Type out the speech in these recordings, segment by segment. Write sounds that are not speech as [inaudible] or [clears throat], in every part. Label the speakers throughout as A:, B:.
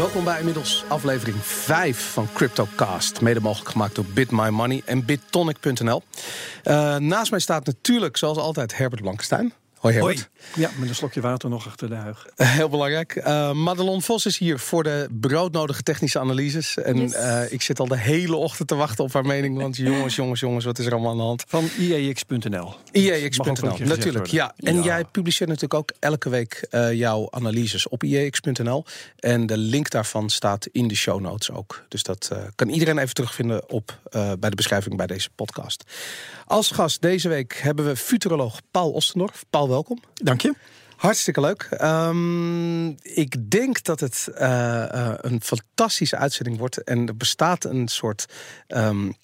A: welkom bij inmiddels aflevering 5 van CryptoCast. Mede mogelijk gemaakt door BitMyMoney en BitTonic.nl. Uh, naast mij staat natuurlijk, zoals altijd, Herbert Blankenstein. Hoi Herbert.
B: Ja, met een slokje water nog achter de huig. [laughs]
A: Heel belangrijk. Uh, Madelon Vos is hier voor de broodnodige technische analyses. En uh, ik zit al de hele ochtend te wachten op haar mening. Want [laughs] jongens, jongens, jongens, wat is er allemaal aan de hand?
B: Van IEX.nl.
A: IEX.nl, natuurlijk. Ja. En ja. jij publiceert natuurlijk ook elke week uh, jouw analyses op IEX.nl. En de link daarvan staat in de show notes ook. Dus dat kan iedereen even terugvinden op, bij de beschrijving bij deze podcast. Als gast deze week hebben we futuroloog Paul Ostendorf. Paul, welkom.
B: Dank je.
A: Hartstikke leuk. Um, ik denk dat het uh, uh, een fantastische uitzending wordt. En er bestaat een soort. Um,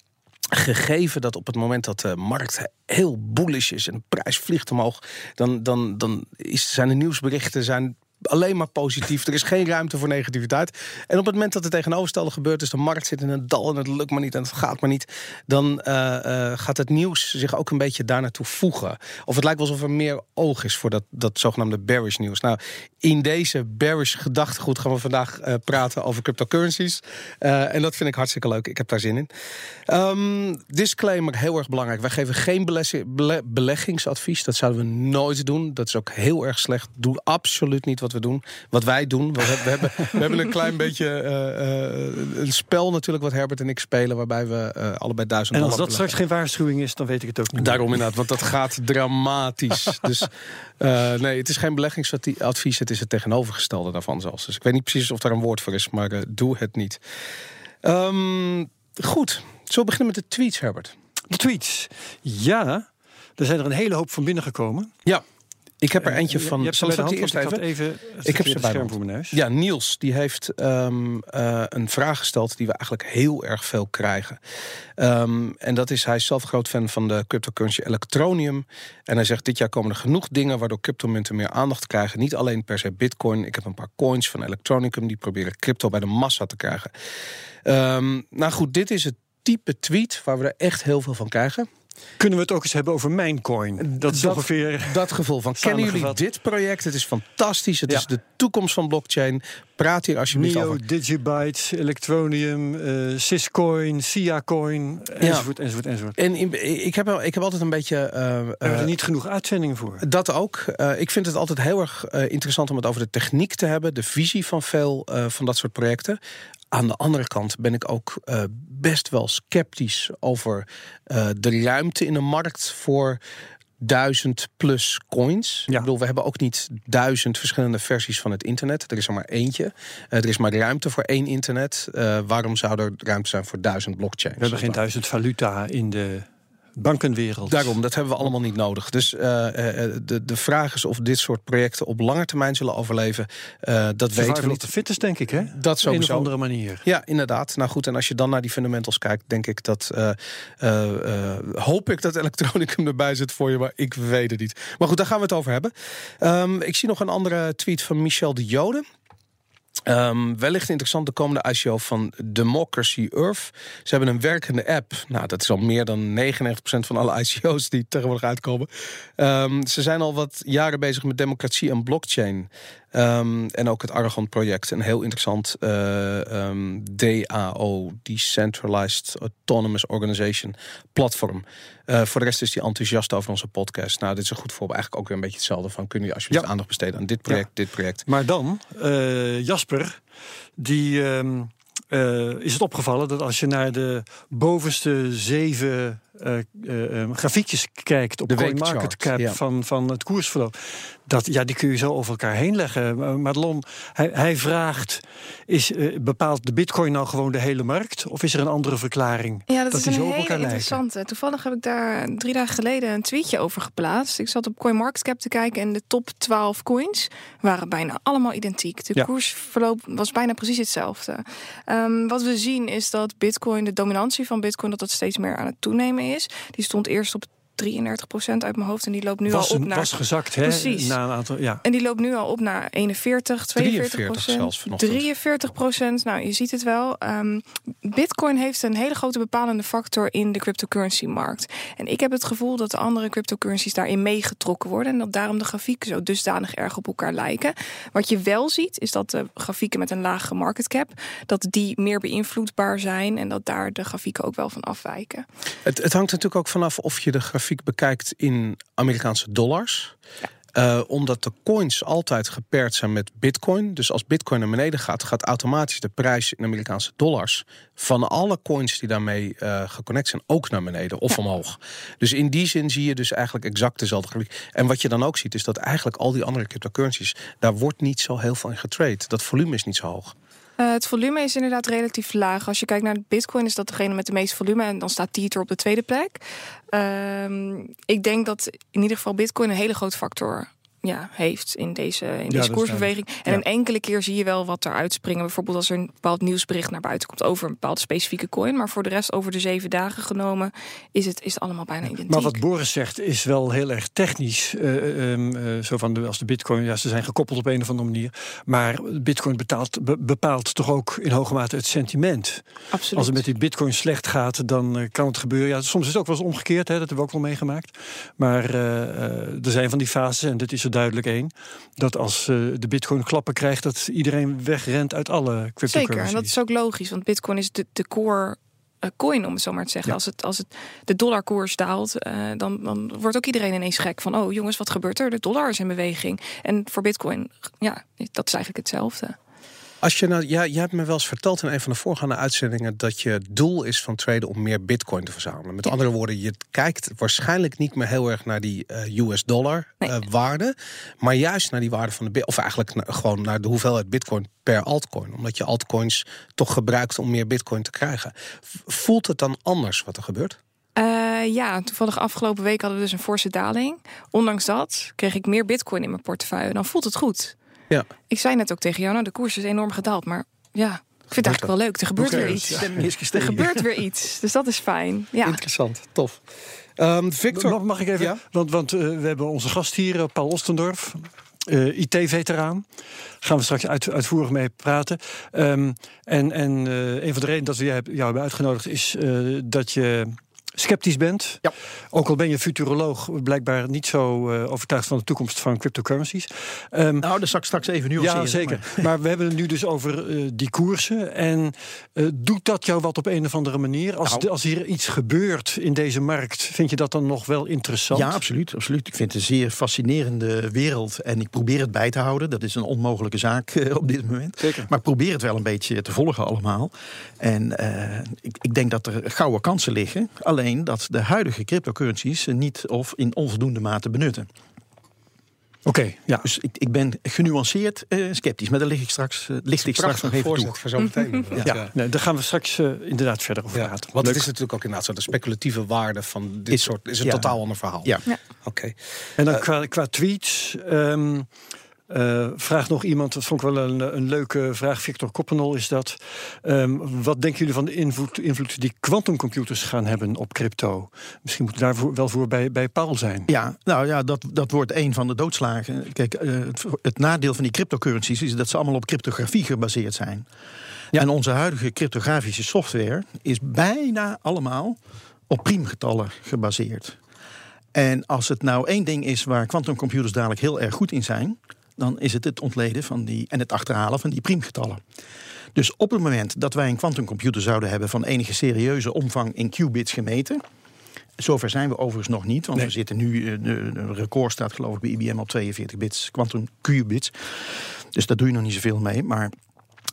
A: gegeven dat op het moment dat de markt heel bullish is en de prijs vliegt omhoog, dan, dan, dan is, zijn de nieuwsberichten zijn alleen maar positief. Er is geen ruimte voor negativiteit. En op het moment dat het tegenovergestelde gebeurt, dus de markt zit in een dal en het lukt maar niet en het gaat maar niet, dan uh, uh, gaat het nieuws zich ook een beetje daar naartoe voegen. Of het lijkt wel alsof er meer oog is voor dat, dat zogenaamde bearish nieuws. Nou, in deze bearish gedachtegoed gaan we vandaag uh, praten over cryptocurrencies. en dat vind ik hartstikke leuk. Ik heb daar zin in. Um, disclaimer, heel erg belangrijk. Wij geven geen bele beleggingsadvies. Dat zouden we nooit doen. Dat is ook heel erg slecht. Doe absoluut niet wat we doen. Wat wij doen. We hebben, we hebben, we hebben een klein beetje uh, uh, een spel natuurlijk wat Herbert en ik spelen. Waarbij we uh, allebei duizend
B: En als dat straks geen waarschuwing is, dan weet ik het ook niet.
A: Daarom inderdaad, want dat gaat dramatisch. [laughs] dus nee, het is geen beleggingsadvies. Het is het tegenovergestelde daarvan zelfs. Dus ik weet niet precies of daar een woord voor is. Maar doe het niet. Um, goed, zo beginnen met de tweets, Herbert.
B: De tweets. Ja, er zijn er een hele hoop van binnengekomen.
A: Ja. Ik heb er eentje van.
B: Je Zal ik het eerst even? even
A: ik heb ze bij scherm voor mijn neus. Ja, Niels die heeft um, uh, een vraag gesteld die we eigenlijk heel erg veel krijgen. Um, en dat is, hij is zelf groot fan van de cryptocurrency Electronium. En hij zegt, dit jaar komen er genoeg dingen waardoor cryptomunten meer aandacht krijgen. Niet alleen per se bitcoin. Ik heb een paar coins van Electronicum die proberen crypto bij de massa te krijgen. Um, nou goed, dit is het type tweet waar we er echt heel veel van krijgen.
B: Kunnen we het ook eens hebben over Mijncoin? Dat is
A: dat,
B: ongeveer.
A: Dat gevoel van. Kennen jullie dit project? Het is fantastisch. Het ja. is de toekomst van blockchain. Praat hier alsjeblieft
B: Neo,
A: over.
B: Digibyte, Electronium, uh, Syscoin, Siacoin, enzovoort, ja. enzovoort, enzovoort.
A: En ik heb, ik heb altijd een beetje. Uh,
B: We hebben er niet genoeg uitzendingen voor.
A: Dat ook. Uh, ik vind het altijd heel erg interessant om het over de techniek te hebben, de visie van veel van dat soort projecten. Aan de andere kant ben ik ook uh, best wel sceptisch over uh, de ruimte in de markt voor duizend plus coins. Ja. Ik bedoel, we hebben ook niet duizend verschillende versies van het internet. Er is er maar eentje. Uh, er is maar ruimte voor één internet. waarom zou er ruimte zijn voor duizend blockchains?
B: We hebben geen duizend valuta in de bankenwereld.
A: Daarom, dat hebben we allemaal niet nodig. Dus uh, de, de vraag is of dit soort projecten op lange termijn zullen overleven. Uh, dat weten we niet.
B: de fittest, denk ik, hè?
A: Dat sowieso.
B: Op een andere manier.
A: Ja, inderdaad. Nou goed, en als je dan naar die fundamentals kijkt, denk ik dat. Uh, hoop ik dat Electronicum [laughs] erbij zit voor je, maar ik weet het niet. Maar goed, daar gaan we het over hebben. Um, ik zie nog een andere tweet van Michel de Jode. Um, wellicht interessant de komende ICO van Democracy Earth. Ze hebben een werkende app. Nou, dat is al meer dan 99% van alle ICO's die tegenwoordig uitkomen. Um, ze zijn al wat jaren bezig met democratie en blockchain. Um, en ook het Aragon-project, een heel interessant uh, um, DAO, Decentralized Autonomous Organization platform. Uh, voor de rest is hij enthousiast over onze podcast. Nou, dit is een goed voorbeeld. Eigenlijk ook weer een beetje hetzelfde van... kun je alsjeblieft ja. aandacht besteden aan dit project, ja. dit project.
B: Maar dan, uh, Jasper, die... Um, is het opgevallen dat als je naar de bovenste zeven uh, uh, grafiekjes kijkt op de CoinMarketCap ja. van, van het koersverloop. Dat, ja, die kun je zo over elkaar heen leggen. Madelon, hij, hij vraagt: is, uh, bepaalt de Bitcoin nou gewoon de hele markt? Of is er een andere verklaring?
C: Ja, dat, dat
B: is
C: een hele interessante. Toevallig heb ik daar drie dagen geleden een tweetje over geplaatst. Ik zat op CoinMarketCap te kijken en de top 12 coins waren bijna allemaal identiek. De ja. koersverloop was bijna precies hetzelfde. Um, wat we zien is dat Bitcoin, de dominantie van Bitcoin, dat dat steeds meer aan het toenemen is. Die stond eerst op 33% uit mijn hoofd. En die loopt nu
B: was
C: al op naar...
B: Was gezakt, hè?
C: Precies.
B: Na een aantal, ja.
C: En die loopt nu al op naar 41, 42
A: zelfs
C: 43 procent. Nou, je ziet het wel. Um, Bitcoin heeft een hele grote bepalende factor in de cryptocurrency-markt. En ik heb het gevoel dat de andere cryptocurrencies daarin meegetrokken worden. En dat daarom de grafieken zo dusdanig erg op elkaar lijken. Wat je wel ziet, is dat de grafieken met een lage market cap... dat die meer beïnvloedbaar zijn en dat daar de grafieken ook wel van afwijken.
A: Het, het hangt natuurlijk ook vanaf of je de grafiek bekijkt in Amerikaanse dollars. Uh, omdat de coins altijd gepaard zijn met bitcoin. Dus als bitcoin naar beneden gaat, gaat automatisch de prijs in Amerikaanse dollars van alle coins die daarmee uh, geconnect zijn ook naar beneden of omhoog. Dus in die zin zie je dus eigenlijk exact dezelfde grafiek. En wat je dan ook ziet, is dat eigenlijk al die andere cryptocurrencies, daar wordt niet zo heel veel in getrade. Dat volume is niet zo hoog.
C: Uh, het volume is inderdaad relatief laag. Als je kijkt naar Bitcoin, is dat degene met de meeste volume. En dan staat Tether op de tweede plek. Uh, ik denk dat in ieder geval Bitcoin een hele grote factor ja, heeft in deze, in deze koersbeweging. En een enkele keer zie je wel wat er uitspringen. Bijvoorbeeld als er een bepaald nieuwsbericht naar buiten komt over een bepaalde specifieke coin. Maar voor de rest, over de zeven dagen genomen, is het, is het allemaal bijna identiek.
B: Maar wat Boris zegt is wel heel erg technisch. Uh, uh, zo van de, als de bitcoin, ja, ze zijn gekoppeld op een of andere manier. Maar bitcoin betaalt, bepaalt toch ook in hoge mate het sentiment.
C: Absoluut.
B: Als het met die bitcoin slecht gaat, dan kan het gebeuren. Ja, soms is het ook wel eens omgekeerd, hè, dat hebben we ook wel meegemaakt. Maar er zijn van die fases en dit is er duidelijk één. Dat als uh, de bitcoin klappen krijgt, dat iedereen wegrent uit alle cryptocurrencies.
C: Zeker, en dat is ook logisch, want bitcoin is de, de core uh, coin, om het zo maar te zeggen. Als, het, als het de dollarkoers daalt, uh, dan, dan wordt ook iedereen ineens gek van... oh jongens, wat gebeurt er? De dollar is in beweging. En voor bitcoin, ja, dat is eigenlijk hetzelfde.
A: Als je nou, ja, jij hebt me wel eens verteld in een van de voorgaande uitzendingen dat je doel is van traden om meer bitcoin te verzamelen. Met andere woorden, je kijkt waarschijnlijk niet meer heel erg naar die uh, US dollar uh, waarde, maar juist naar die waarde van de of eigenlijk naar, gewoon naar de hoeveelheid bitcoin per altcoin, omdat je altcoins toch gebruikt om meer bitcoin te krijgen. Voelt het dan anders wat er gebeurt?
C: Uh, ja, toevallig afgelopen week hadden we dus een forse daling. Ondanks dat kreeg ik meer bitcoin in mijn portefeuille. Dan voelt het goed.
A: Ja.
C: Ik zei net ook tegen jou, nou de koers is enorm gedaald, maar ja, ik vind het eigenlijk wel leuk. Er gebeurt weer iets. Er gebeurt weer iets. Dus dat is fijn. Ja.
A: Interessant, tof. Um, Victor.
B: Mag, ik even? Ja? Want, want uh, we hebben onze gast hier, uh, Paul Ostendorf. Uh, IT-veteraan. Gaan we straks uit, uitvoerig mee praten. Um, en en een van de redenen dat we jou, jou hebben uitgenodigd is dat je sceptisch bent.
A: Ja.
B: Ook al ben je futuroloog, blijkbaar niet zo uh, overtuigd van de toekomst van cryptocurrencies.
D: Um, nou, dat zal ik straks even nu
B: Ja, zeker. Maar. we hebben het nu dus over uh, die koersen. En uh, doet dat jou wat op een of andere manier? Als, nou. als hier iets gebeurt in deze markt, vind je dat dan nog wel interessant?
D: Ja, absoluut, absoluut. Ik vind het een zeer fascinerende wereld. En ik probeer het bij te houden. Dat is een onmogelijke zaak op dit moment.
B: Zeker.
D: Maar ik probeer het wel een beetje te volgen allemaal. En ik, ik denk dat er gouden kansen liggen. Alleen dat de huidige cryptocurrencies niet of in onvoldoende mate benutten.
B: Oké, ja.
D: Dus ik, ik ben genuanceerd uh, sceptisch, maar daar lig ik straks, uh, ligt ik straks nog even toe.
A: Voor zo meteen. [laughs]
B: ja, ja. Nee, daar gaan we straks uh, inderdaad verder over praten.
A: Want Leuk. het is natuurlijk ook inderdaad zo de speculatieve waarde van dit is, soort is een totaal ander verhaal.
D: Ja.
A: Oké. Okay.
B: En dan qua, qua tweets. Um, uh, vraagt nog iemand, dat vond ik wel een, een leuke vraag, Victor Koppenol is dat. Um, wat denken jullie van de invloed, invloed die quantumcomputers gaan hebben op crypto? Misschien moet daar wel voor bij, bij Paul zijn.
D: Ja, nou ja, dat, dat wordt een van de doodslagen. Kijk, uh, het, het, nadeel van die cryptocurrencies is dat ze allemaal op cryptografie gebaseerd zijn. Ja. En onze huidige cryptografische software is bijna allemaal op priemgetallen gebaseerd. En als het nou één ding is waar quantumcomputers dadelijk heel erg goed in zijn, dan is het het ontleden van die en het achterhalen van die priemgetallen. Dus op het moment dat wij een quantumcomputer zouden hebben van enige serieuze omvang in qubits gemeten. Zover zijn we overigens nog niet, want nee. we zitten nu, eh, de, de record staat geloof ik bij IBM op 42 bits, quantum qubits. Dus daar doe je nog niet zoveel mee. Maar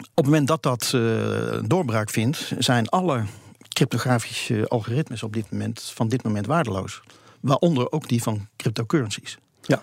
D: op het moment dat dat uh, doorbraak vindt, zijn alle cryptografische algoritmes op dit moment, van dit moment waardeloos. Waaronder ook die van cryptocurrencies.
B: Ja.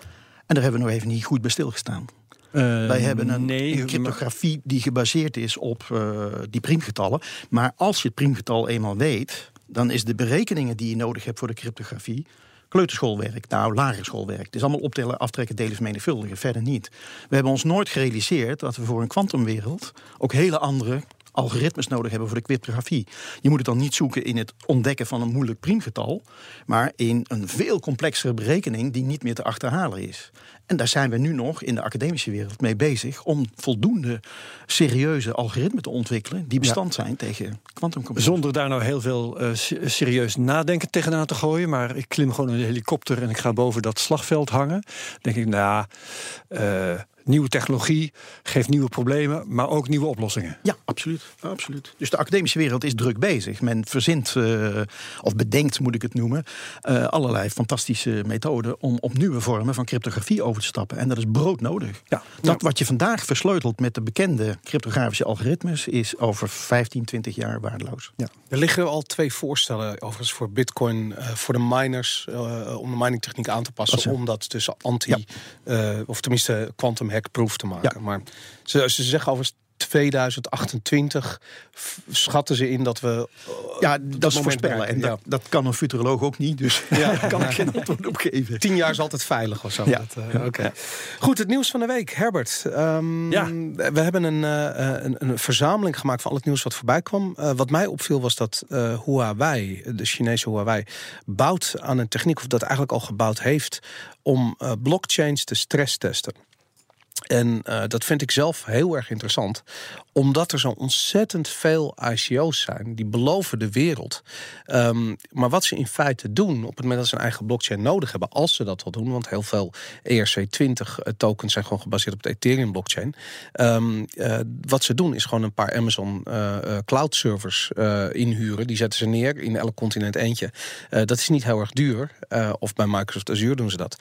D: En daar hebben we nog even niet goed bij stilgestaan. Uh, Wij hebben een, nee, een cryptografie die gebaseerd is op uh, die priemgetallen. Maar als je het priemgetal eenmaal weet, dan is de berekeningen die je nodig hebt voor de cryptografie kleuterschoolwerk, nou lagere schoolwerk. Het is allemaal optellen, aftrekken, delen, vermenigvuldigen. Verder niet. We hebben ons nooit gerealiseerd dat we voor een kwantumwereld ook hele andere algoritmes nodig hebben voor de cryptografie. Je moet het dan niet zoeken in het ontdekken van een moeilijk priemgetal, maar in een veel complexere berekening die niet meer te achterhalen is. En daar zijn we nu nog in de academische wereld mee bezig om voldoende serieuze algoritmen te ontwikkelen die bestand zijn tegen kwantumcomputers.
B: Zonder daar nou heel veel uh, serieus nadenken tegenaan te gooien, maar ik klim gewoon in de helikopter en ik ga boven dat slagveld hangen. Denk ik, nou, uh, nieuwe technologie geeft nieuwe problemen, maar ook nieuwe oplossingen.
D: Ja, absoluut. absoluut. Dus de academische wereld is druk bezig. Men verzint, uh, of bedenkt moet ik het noemen, uh, allerlei fantastische methoden om op nieuwe vormen van cryptografie over te stappen. En dat is broodnodig. Ja. Dat wat je vandaag versleutelt met de bekende cryptografische algoritmes is over 15, 20 jaar waardeloos.
A: Ja. Er liggen al twee voorstellen overigens voor Bitcoin, uh, voor de miners, om de miningtechniek aan te passen, om dat tussen anti, ja. of tenminste quantum hackproof te maken. Ja. Maar ze, ze zeggen over 2028 schatten ze in dat we.
D: Ja, dat, is voorspellen. En dat, dat, kan een futuroloog ook niet. Dus [laughs] ja, daar [laughs] kan ik geen antwoord op geven.
A: Tien jaar is altijd veilig of zo. Ja. uh, Oké. Goed, het nieuws van de week. Herbert. Um, ja. We hebben een, uh, een, een, verzameling gemaakt van al het nieuws wat voorbij kwam. Uh, wat mij opviel was dat Huawei, de Chinese Huawei, bouwt aan een techniek, of dat eigenlijk al gebouwd heeft, om blockchains te stresstesten. En uh, dat vind ik zelf heel erg interessant, omdat er zo ontzettend veel ICO's zijn die beloven de wereld. Um, maar wat ze in feite doen op het moment dat ze een eigen blockchain nodig hebben, als ze dat al doen, want heel veel ERC20 tokens zijn gewoon gebaseerd op de Ethereum blockchain. Um, uh, wat ze doen is gewoon een paar Amazon cloud servers inhuren. Die zetten ze neer in elk continent eentje. dat is niet heel erg duur. of bij Microsoft Azure doen ze dat.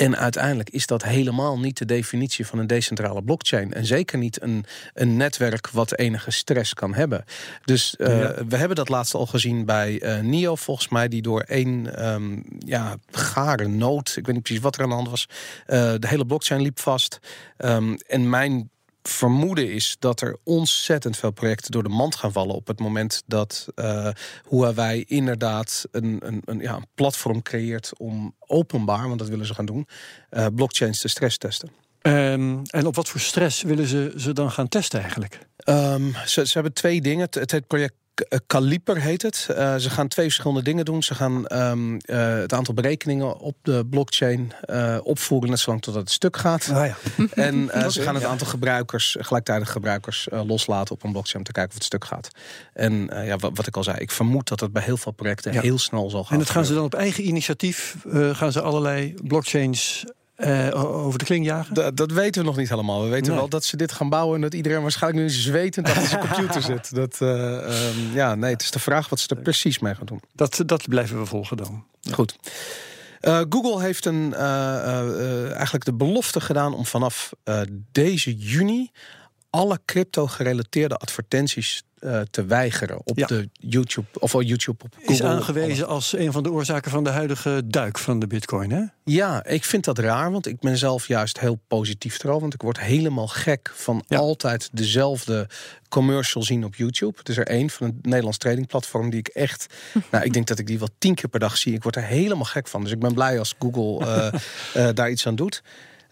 A: En uiteindelijk is dat helemaal niet de definitie van een decentrale blockchain. En zeker niet een, een netwerk wat enige stress kan hebben. Dus uh, we hebben dat laatst al gezien bij uh, NIO, volgens mij, die door één um, ja, gare nood, ik weet niet precies wat er aan de hand was, uh, de hele blockchain liep vast. Um, en mijn vermoeden is dat er ontzettend veel projecten door de mand gaan vallen op het moment dat uh, Huawei inderdaad een, een, een, ja, een platform creëert om openbaar, want dat willen ze gaan doen, uh, blockchains te stress testen.
B: Um, en op wat voor stress willen ze ze dan gaan testen eigenlijk?
A: Um, ze, ze, hebben twee dingen. Het, het project Kaliper heet het. Uh, ze gaan twee verschillende dingen doen. Ze gaan um, uh, het aantal berekeningen op de blockchain uh, opvoeren, net zolang tot het stuk gaat.
B: Ah, ja. [laughs]
A: en ze gaan het aantal gebruikers, gelijktijdig gebruikers, loslaten op een blockchain om te kijken of het stuk gaat. En ja, wat, wat, ik al zei, ik vermoed dat het bij heel veel projecten ja. heel snel zal gaan.
B: En dat gaan ze dan op eigen initiatief, gaan ze allerlei blockchains uh, over de kling jagen?
A: Dat, dat weten we nog niet helemaal. We weten nee. wel dat ze dit gaan bouwen en dat iedereen waarschijnlijk nu zwetend achter zijn computer zit. [laughs] Dat, uh, um, ja, nee, het is de vraag wat ze er precies mee gaan doen.
B: Dat, dat blijven we volgen dan.
A: Ja. Goed. Uh, Google heeft een, eigenlijk de belofte gedaan om vanaf deze juni alle crypto-gerelateerde advertenties uh, te weigeren op ja. de YouTube of op YouTube op Google.
B: Is aangewezen als een van de oorzaken van de huidige duik van de Bitcoin, hè?
A: Ja, ik vind dat raar, want ik ben zelf juist heel positief erover. Want ik word helemaal gek van ja. altijd dezelfde commercial zien op YouTube. Het is er één van een Nederlands tradingplatform die ik echt, [laughs] nou, ik denk dat ik die wel tien keer per dag zie. Ik word er helemaal gek van. Dus ik ben blij als Google uh, uh, [laughs] daar iets aan doet.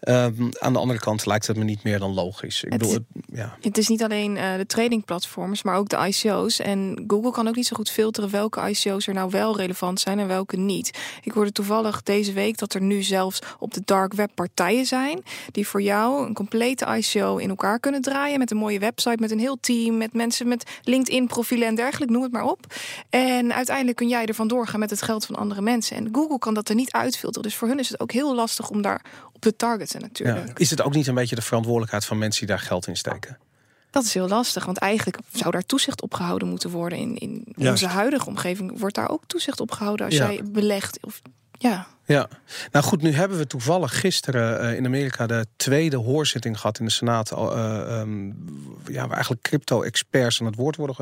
A: Um, aan de andere kant lijkt het me niet meer dan logisch. Ik
C: het,
A: bedoel,
C: het, ja. het is niet alleen uh, de tradingplatforms, maar ook de ICO's. En Google kan ook niet zo goed filteren welke ICO's er nou wel relevant zijn en welke niet. Ik hoorde toevallig deze week dat er nu zelfs op de dark web partijen zijn die voor jou een complete ICO in elkaar kunnen draaien met een mooie website, met een heel team, met mensen met LinkedIn profielen en dergelijke, noem het maar op. En uiteindelijk kun jij ervan doorgaan met het geld van andere mensen. En Google kan dat er niet uitfilteren. Dus voor hun is het ook heel lastig om daar op de target natuurlijk.
A: Ja. Is het ook niet een beetje de verantwoordelijkheid van mensen die daar geld in steken?
C: Dat is heel lastig, want eigenlijk zou daar toezicht op gehouden moeten worden. In, in onze huidige omgeving wordt daar ook toezicht op gehouden als ja. jij belegt. Of, ja.
A: Ja, nou goed, nu hebben we toevallig gisteren uh, in Amerika de tweede hoorzitting gehad in de Senaat. Uh, um, ja, waar eigenlijk crypto-experts aan het woord worden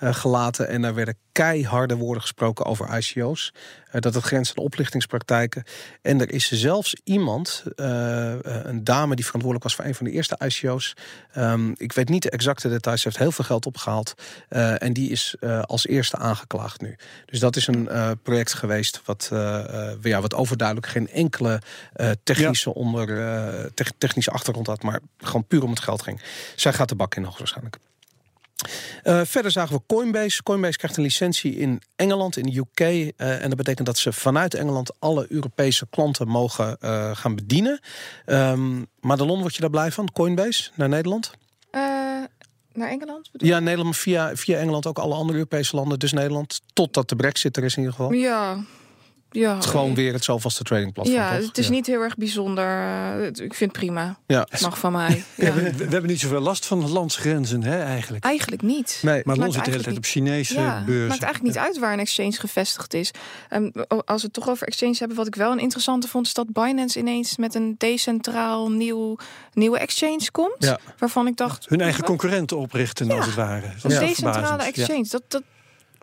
A: uh, gelaten. En daar werden keiharde woorden gesproken over ICO's. dat het grenst aan oplichtingspraktijken. En er is zelfs iemand, een dame die verantwoordelijk was voor een van de eerste ICO's. Um, ik weet niet de exacte details, ze heeft heel veel geld opgehaald. en die is als eerste aangeklaagd nu. Dus dat is een project geweest wat, ja, wat over overduidelijk geen enkele uh, technische, ja. onder, uh, te technische achtergrond had, maar gewoon puur om het geld ging. Zij gaat de bak in hoogstwaarschijnlijk. Uh, verder zagen we Coinbase. Coinbase krijgt een licentie in Engeland, in de UK. Uh, en dat betekent dat ze vanuit Engeland alle Europese klanten mogen uh, gaan bedienen. Um, Madelon, word je daar blij van? Coinbase naar Nederland?
C: naar Engeland?
A: Ja, Nederland via, via Engeland ook alle andere Europese landen. Dus Nederland, totdat de brexit er is in ieder geval.
C: Ja, ja,
A: het is gewoon weer het zoveelste tradingplatform.
C: Ja,
A: toch?
C: het is
A: ja.
C: niet heel erg bijzonder. Uh, ik vind het prima.
A: Ja.
C: Het mag van mij. [laughs] Ja.
B: we, we, hebben niet zoveel last van landsgrenzen, hè, eigenlijk.
C: Eigenlijk niet.
A: Nee.
B: Maar ons zit de hele tijd op Chinese
C: ja, Het maakt eigenlijk niet uit waar een exchange gevestigd is. Um, als we het toch over exchange hebben, wat ik wel een interessante vond, is dat Binance ineens met een decentraal nieuw, nieuwe exchange komt.
A: Ja.
C: Waarvan ik dacht.
B: Hun eigen concurrenten oprichten, als het ware.
C: Een decentrale exchange. Dat, dat,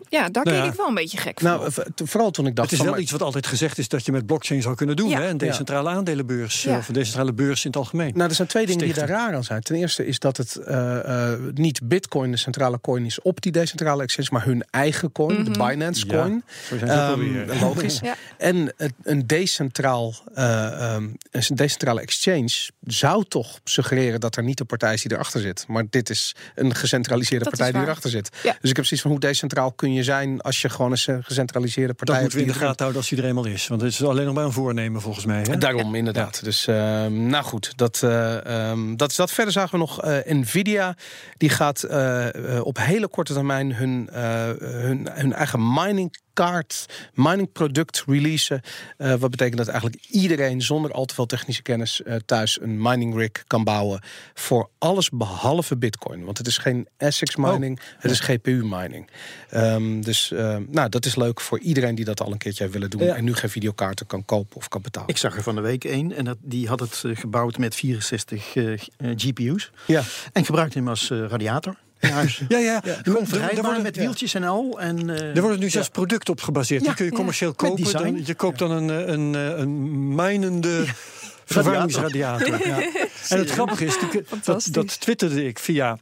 C: ja, daar
B: Nou
C: keek ik wel een beetje gek
A: Nou,
C: van.
A: vooral toen ik dacht...
B: Het is wel
A: maar-
B: iets wat altijd gezegd is dat je met blockchain zou kunnen doen.
C: Ja.
B: Hè? Een decentrale aandelenbeurs.
C: Ja.
B: Of een decentrale beurs in het algemeen.
A: Nou, er zijn twee dingen die daar raar aan zijn. Ten eerste is dat het eh, eh, niet Bitcoin de centrale coin is op die decentrale exchange, maar hun eigen coin, de Binance
B: Ja,
A: coin.
B: Alweer.
A: logisch.
C: Ja.
A: En het- een, decentraal, eh, ehm, een decentrale exchange zou toch suggereren dat er niet een partij is die erachter zit. Maar dit is een gecentraliseerde
C: Dat
A: partij die erachter zit.
C: Ja.
A: Dus ik heb zoiets van hoe decentraal kun je zijn als je gewoon een ce- gecentraliseerde partij
B: Dat moeten we in de gaten houden als hij er eenmaal is. Want het is alleen nog maar een voornemen volgens mij. Hè?
A: Daarom, inderdaad. Dus, ehm, nou goed, dat, eh, ehm, dat is dat. Verder zagen we nog eh, Nvidia. Die gaat eh, eh, op hele korte termijn hun, eh, hun, hun eigen mining kaart, mining product releasen. Eh, wat betekent dat eigenlijk iedereen zonder al te veel technische kennis eh, thuis een mining rig kan bouwen voor alles behalve Bitcoin. Want het is geen ASICS mining, het is GPU mining. Ehm, dus ehm, nou, dat is leuk voor iedereen die dat al een keertje willen doen
B: Ja.
A: en nu geen videokaarten kan kopen of kan betalen.
D: Ik zag er van de week één en dat, die had het eh, gebouwd met 64 eh, eh, GPU's.
A: Ja.
D: En gebruikte hem als radiator huis. [laughs]
B: Ja, ja.
D: Gewoon met wieltjes en al. En, eh,
B: Er worden nu zes producten op gebaseerd. Die
D: Ja.
B: kun je commercieel kopen. Dan, je koopt dan een, eh, een, eh, een mijnende [laughs] verwarmingsradiator. Ja. [laughs] En het grappige is, die- dat, dat twitterde ik via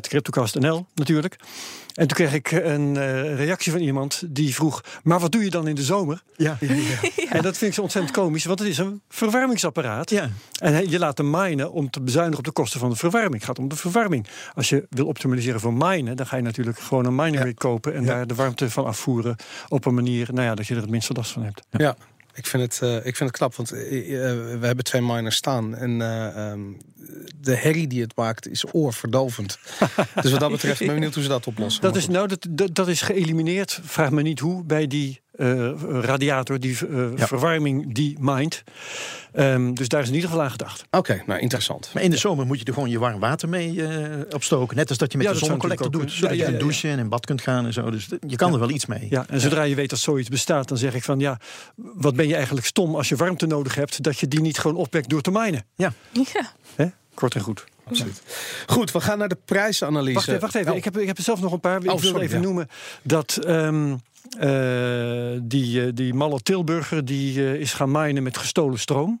B: CryptoCastNL natuurlijk. En toen kreeg ik een eh, reactie van iemand die vroeg... maar wat doe je dan in de zomer?
D: ja. [laughs]
B: En dat vind ik zo ontzettend komisch, want het is een verwarmingsapparaat.
D: Ja.
B: En he- je laat hem minen om te bezuinigen op de kosten van de verwarming. Het gaat om de verwarming. Als je wil optimaliseren voor minen, dan ga je natuurlijk gewoon een mining rig kopen en daar de warmte van afvoeren op een manier nou ja, dat je er het minste last van hebt.
A: Ja. Ik vind, het, eh, ik vind het knap, want eh, eh, we hebben twee miners staan. En eh, ehm, de herrie die het maakt is oorverdovend. [laughs] dus wat dat betreft ben ik benieuwd hoe ze dat oplossen.
B: Dat is, nou, dat, dat, dat is geëlimineerd, vraag me niet hoe, bij die eh, radiator, die eh,
D: Ja.
B: verwarming die mined. Ehm, dus daar is in ieder geval aan gedacht.
A: Oké, nou interessant.
D: Maar in de zomer moet je er gewoon je warm water mee eh, opstoken. Net als dat je met
B: Ja,
D: de zonnecollector doet. Zodat je
B: Ja,
D: kunt
B: ja, ja,
D: douchen en in bad kunt gaan en zo. Dus je kan er wel iets mee.
B: Ja, en zodra je weet dat zoiets bestaat, dan zeg ik van ja, wat ben je eigenlijk stom als je warmte nodig hebt, dat je die niet gewoon opwekt door te minen.
C: Ja.
B: Hè? Kort en goed.
A: Absoluut. Goed, we gaan naar de prijsanalyse.
B: Wacht even, wacht even.
A: Oh.
B: Ik, heb, ik heb er zelf nog een paar. Ik
A: Oh,
B: wil
A: sorry,
B: even
A: ja.
B: noemen dat ehm, eh, die, eh, die malle Tilburger die eh, is gaan minen met gestolen stroom.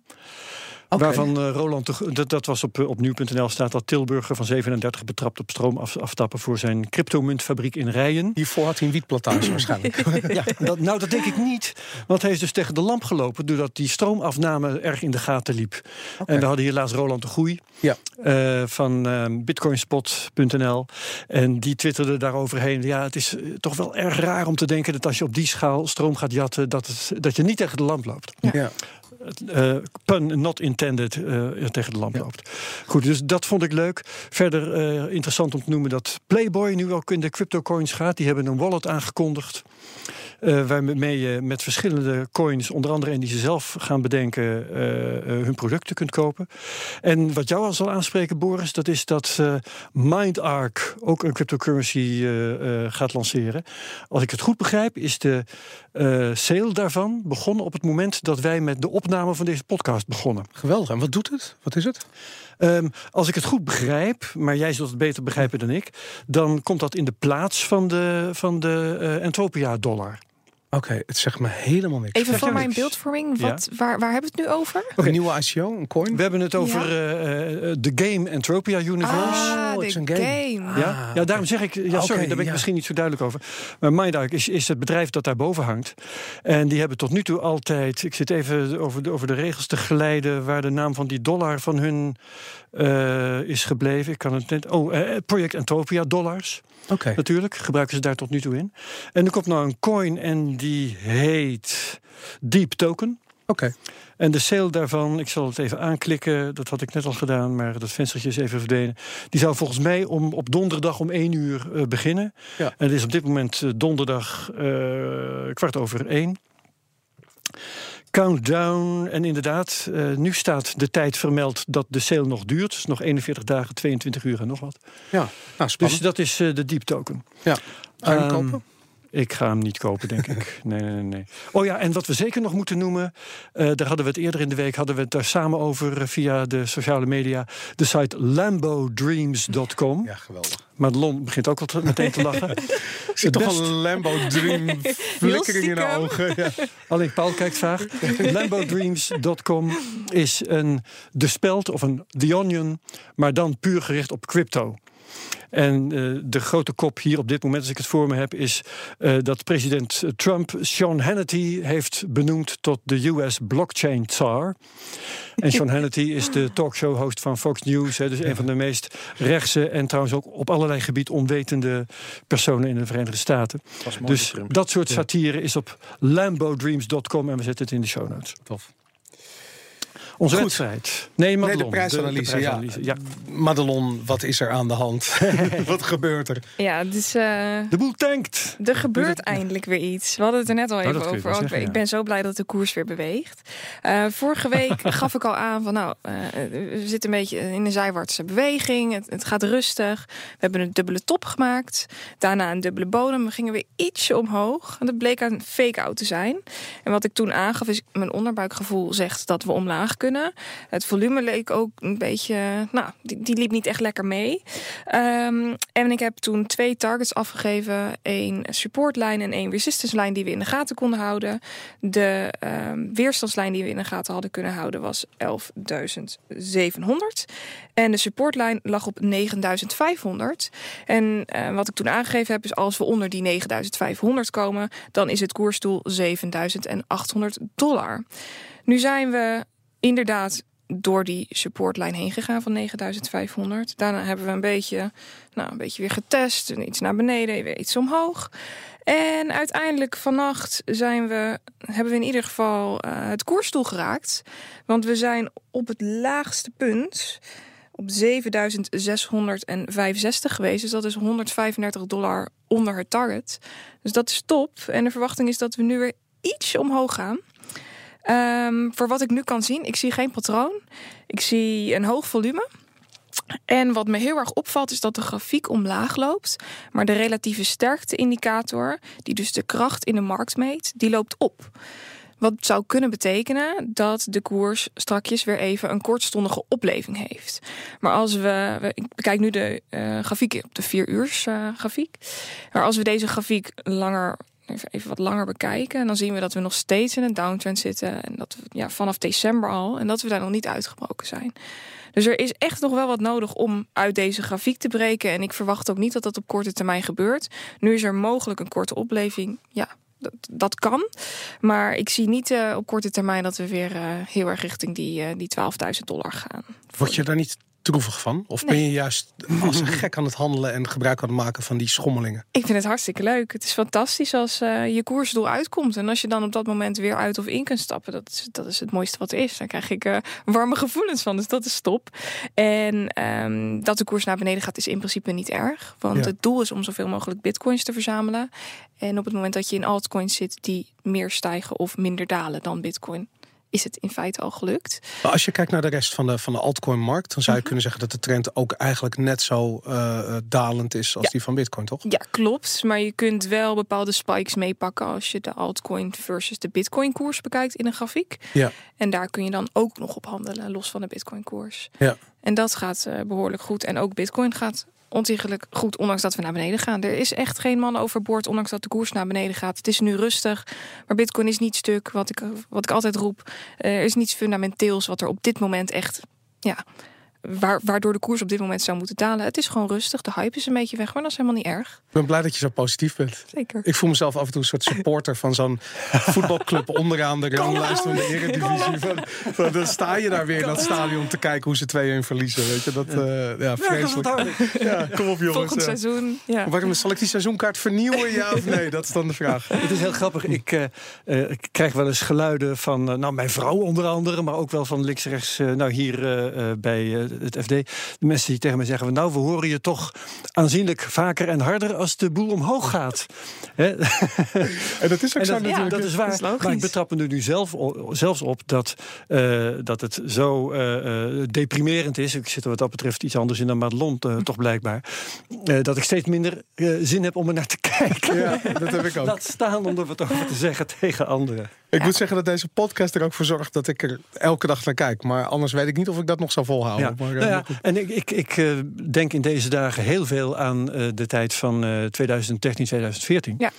B: Waarvan eh, Roland, de, dat, dat was op, eh, op nu.nl staat dat Tilburger van 37 betrapt op stroom af, aftappen voor zijn cryptomuntfabriek in Rijen.
A: Hiervoor had hij een wietplantage waarschijnlijk. [laughs]
B: Ja, dat, nou, dat denk ik niet. Want hij is dus tegen de lamp gelopen doordat die stroomafname erg in de gaten liep. En we hadden hier laatst Roland de Groei
A: Ja.
B: eh, van eh, bitcoinspot.nl. En die twitterde daaroverheen. Ja, het is toch wel erg raar om te denken dat als je op die schaal stroom gaat jatten, dat, het, dat je niet tegen de lamp loopt.
A: ja.
B: Eh, pun not intended eh, tegen de lamp loopt. Goed, dus dat vond ik leuk. Verder eh, interessant om te noemen dat Playboy nu ook in de cryptocoins gaat. Die hebben een wallet aangekondigd. waarmee je met verschillende coins, onder andere en die ze zelf gaan bedenken, hun producten kunt kopen. En wat jou al zal aanspreken, Boris, dat is dat MindArk ook een cryptocurrency gaat lanceren. Als ik het goed begrijp, is de sale daarvan begonnen op het moment dat wij met de opname van deze podcast begonnen.
A: Geweldig. En wat doet het? Wat is het?
B: Ehm, als ik het goed begrijp, maar jij zult het beter begrijpen dan ik, dan komt dat in de plaats van de, van de eh, Entropia-dollar.
A: Oké, het zegt me helemaal niks.
C: Even voor mijn
B: niks?
C: beeldvorming.
B: Ja.
C: Wat, waar, waar hebben we het nu over?
A: Een nieuwe ICO, een coin?
B: We hebben het over
C: Ja.
B: eh, eh, de game Entropia Universe.
C: Ah,
A: het
C: de
A: is een
C: game.
A: game.
B: Ja,
A: Ah,
B: ja, daarom zeg ik, ja, sorry,
A: Oké,
B: daar ben ik
A: ja.
B: misschien niet zo duidelijk over. Maar MindArk is, is het bedrijf dat daarboven hangt. En die hebben tot nu toe altijd, ik zit even over de, over de regels te glijden, waar de naam van die dollar van hun eh, is gebleven. Ik kan het net, oh, Project Entropia dollars. Natuurlijk, gebruiken ze daar tot nu toe in. En er komt nou een coin en die heet Deep Token.
A: Oké.
B: En de sale daarvan, ik zal het even aanklikken, dat had ik net al gedaan, maar dat venstertje is even verdwenen. Die zou volgens mij om, op donderdag om 1 uur uh, beginnen. Ja. En het is op dit moment uh, donderdag uh, kwart over 1. Countdown. En inderdaad, uh, nu staat de tijd vermeld dat de sale nog duurt. Dus nog 41 dagen, 22 uur en nog wat.
A: Ja, nou,
B: Dus dat is uh, de deep token.
A: Ja, ga je um, kopen?
B: Ik ga hem niet kopen, denk ik. [laughs] Nee, nee, nee. Oh ja, en wat we zeker nog moeten noemen, uh, daar hadden we het eerder in de week, hadden we het daar samen over uh, via de sociale media. De site lambodreams.com.
A: Ja, geweldig.
B: Madelon begint ook al meteen te lachen. [laughs]
A: Ik zie toch een Lambo Dream [laughs] flikkering in de ogen. Ja.
B: Alleen Paul kijkt vaag. Lambodreams.com is een De Speld of een The Onion, maar dan puur gericht op crypto. En uh, de grote kop hier op dit moment, als ik het voor me heb, is uh, dat president Trump Sean Hannity heeft benoemd tot de US blockchain tsar. En Sean [laughs] Hannity is de talkshow-host van Fox News. Hè, dus een van de meest rechtse en trouwens ook op allerlei gebied onwetende personen in de Verenigde Staten. Dus dat soort satire is op lambodreams.com en we zetten het in de show notes.
A: Tof.
B: Onze Goed. wedstrijd. Nee, Madelon.
A: Nee, de prijsanalyse. De, de prijsanalyse ja. ja. Madelon, wat is er aan de hand? [laughs] wat gebeurt er?
C: Ja, dus... Uh,
B: de boel tankt.
C: Er gebeurt eindelijk weer iets. We hadden het er net al even oh, over. Zeggen, ik ben zo blij dat de koers weer beweegt. Uh, vorige week [laughs] gaf ik al aan van nou, uh, we zitten een beetje in een zijwaartse beweging. Het, het, gaat rustig. We hebben een dubbele top gemaakt. Daarna een dubbele bodem. We gingen weer ietsje omhoog. En dat bleek een fake-out te zijn. En wat ik toen aangaf is, mijn onderbuikgevoel zegt dat we omlaag kunnen. Het volume leek ook een beetje, nou, die, die liep niet echt lekker mee. Um, en ik heb toen twee targets afgegeven: één supportlijn en één resistance lijn die we in de gaten konden houden. De um, weerstandslijn die we in de gaten hadden kunnen houden was 11.700. En de supportlijn lag op 9500. En uh, wat ik toen aangegeven heb is als we onder die 9500 komen, dan is het koersdoel 7800 dollar. Nu zijn we inderdaad door die supportlijn heen gegaan van 9500. Daarna hebben we een beetje, nou, een beetje weer getest. Iets naar beneden, weer iets omhoog. En uiteindelijk vannacht zijn we, hebben we in ieder geval uh, het koersdoel geraakt. Want we zijn op het laagste punt op 7665 geweest. Dus dat is 135 dollar onder het target. Dus dat is top. En de verwachting is dat we nu weer iets omhoog gaan. Um, voor wat ik nu kan zien, ik zie geen patroon. Ik zie een hoog volume. En wat me heel erg opvalt is dat de grafiek omlaag loopt, maar de relatieve sterkte-indicator, die dus de kracht in de markt meet, die loopt op. Wat zou kunnen betekenen dat de koers strakjes weer even een kortstondige opleving heeft. Maar als we, ik bekijk nu de uh, grafiek op de vier uur uh, grafiek. Maar als we deze grafiek langer even wat langer bekijken. En dan zien we dat we nog steeds in een downtrend zitten. En dat we ja, vanaf december al. En dat we daar nog niet uitgebroken zijn. Dus er is echt nog wel wat nodig om uit deze grafiek te breken. En ik verwacht ook niet dat dat op korte termijn gebeurt. Nu is er mogelijk een korte opleving. Ja, dat, dat kan. Maar ik zie niet uh, op korte termijn dat we weer uh, heel erg richting die, uh, die 12.000 dollar gaan.
A: Word je daar niet droevig van? Of ben je juist als een gek aan het handelen en gebruik aan het maken van die schommelingen?
C: Ik vind het hartstikke leuk. Het is fantastisch als uh, je koersdoel uitkomt. En als je dan op dat moment weer uit of in kunt stappen. Dat is, dat is het mooiste wat er is. Daar krijg ik uh, warme gevoelens van. Dus dat is top. En um, dat de koers naar beneden gaat is in principe niet erg. Want ja. het doel is om zoveel mogelijk bitcoins te verzamelen. En op het moment dat je in altcoins zit die meer stijgen of minder dalen dan bitcoin is het in feite al gelukt.
A: Maar als je kijkt naar de rest van de, van de altcoin-markt, dan zou je mm -hmm. kunnen zeggen dat de trend ook eigenlijk net zo uh, dalend is als
C: ja.
A: die van Bitcoin, toch?
C: Ja, klopt. Maar je kunt wel bepaalde spikes meepakken als je de altcoin versus de Bitcoin-koers bekijkt in een grafiek.
A: Ja.
C: En daar kun je dan ook nog op handelen, los van de Bitcoin-koers.
A: Ja.
C: En dat gaat uh, behoorlijk goed. En ook Bitcoin gaat ontiegelijk goed, ondanks dat we naar beneden gaan. Er is echt geen man overboord, ondanks dat de koers naar beneden gaat. Het is nu rustig, maar Bitcoin is niet stuk. Wat ik, wat ik altijd roep, er is niets fundamenteels wat er op dit moment echt ja, waar, waardoor de koers op dit moment zou moeten dalen. Het is gewoon rustig. De hype is een beetje weg, maar dat is helemaal niet erg.
A: Ik ben blij dat je zo positief bent.
C: Zeker.
A: Ik voel mezelf af en toe een soort supporter van zo'n [laughs] voetbalclub onderaan de ranglijst van de Eredivisie. Van, van, dan sta je daar weer in dat stadion te kijken hoe ze 2-1 verliezen. Weet je, dat, uh, ja, vreselijk. [laughs] Ja, kom op jongens.
C: Volgend seizoen. Ja.
A: Waarom zal ik die seizoenkaart vernieuwen? Ja of nee? Dat is dan de vraag. [laughs]
B: Het is heel grappig. Ik, uh, uh, ik krijg wel eens geluiden van nou, mijn vrouw onder andere, maar ook wel van links-rechts. nou, hier bij het FD. De mensen die tegen mij zeggen: Nou, we horen je toch aanzienlijk vaker en harder als de boel omhoog gaat.
A: en dat is ook zo
B: Ja, dat is waar. maar ik betrap me er nu zelf, zelfs op dat, uh, dat het zo uh, deprimerend is. Ik zit er wat dat betreft iets anders in dan Madelon, uh, toch blijkbaar. dat ik steeds minder zin heb om er naar te [laughs] kijken.
A: Ja, dat heb ik ook.
B: Laat staan om er wat over te zeggen tegen anderen.
A: Ik ja. moet zeggen dat deze podcast er ook voor zorgt dat ik er elke dag naar kijk. Maar anders weet ik niet of ik dat nog zou volhouden.
B: Ja.
A: Maar,
B: nou ja, en ik, ik, ik denk in deze dagen heel veel aan de tijd van 2013, 2014.
C: Ja.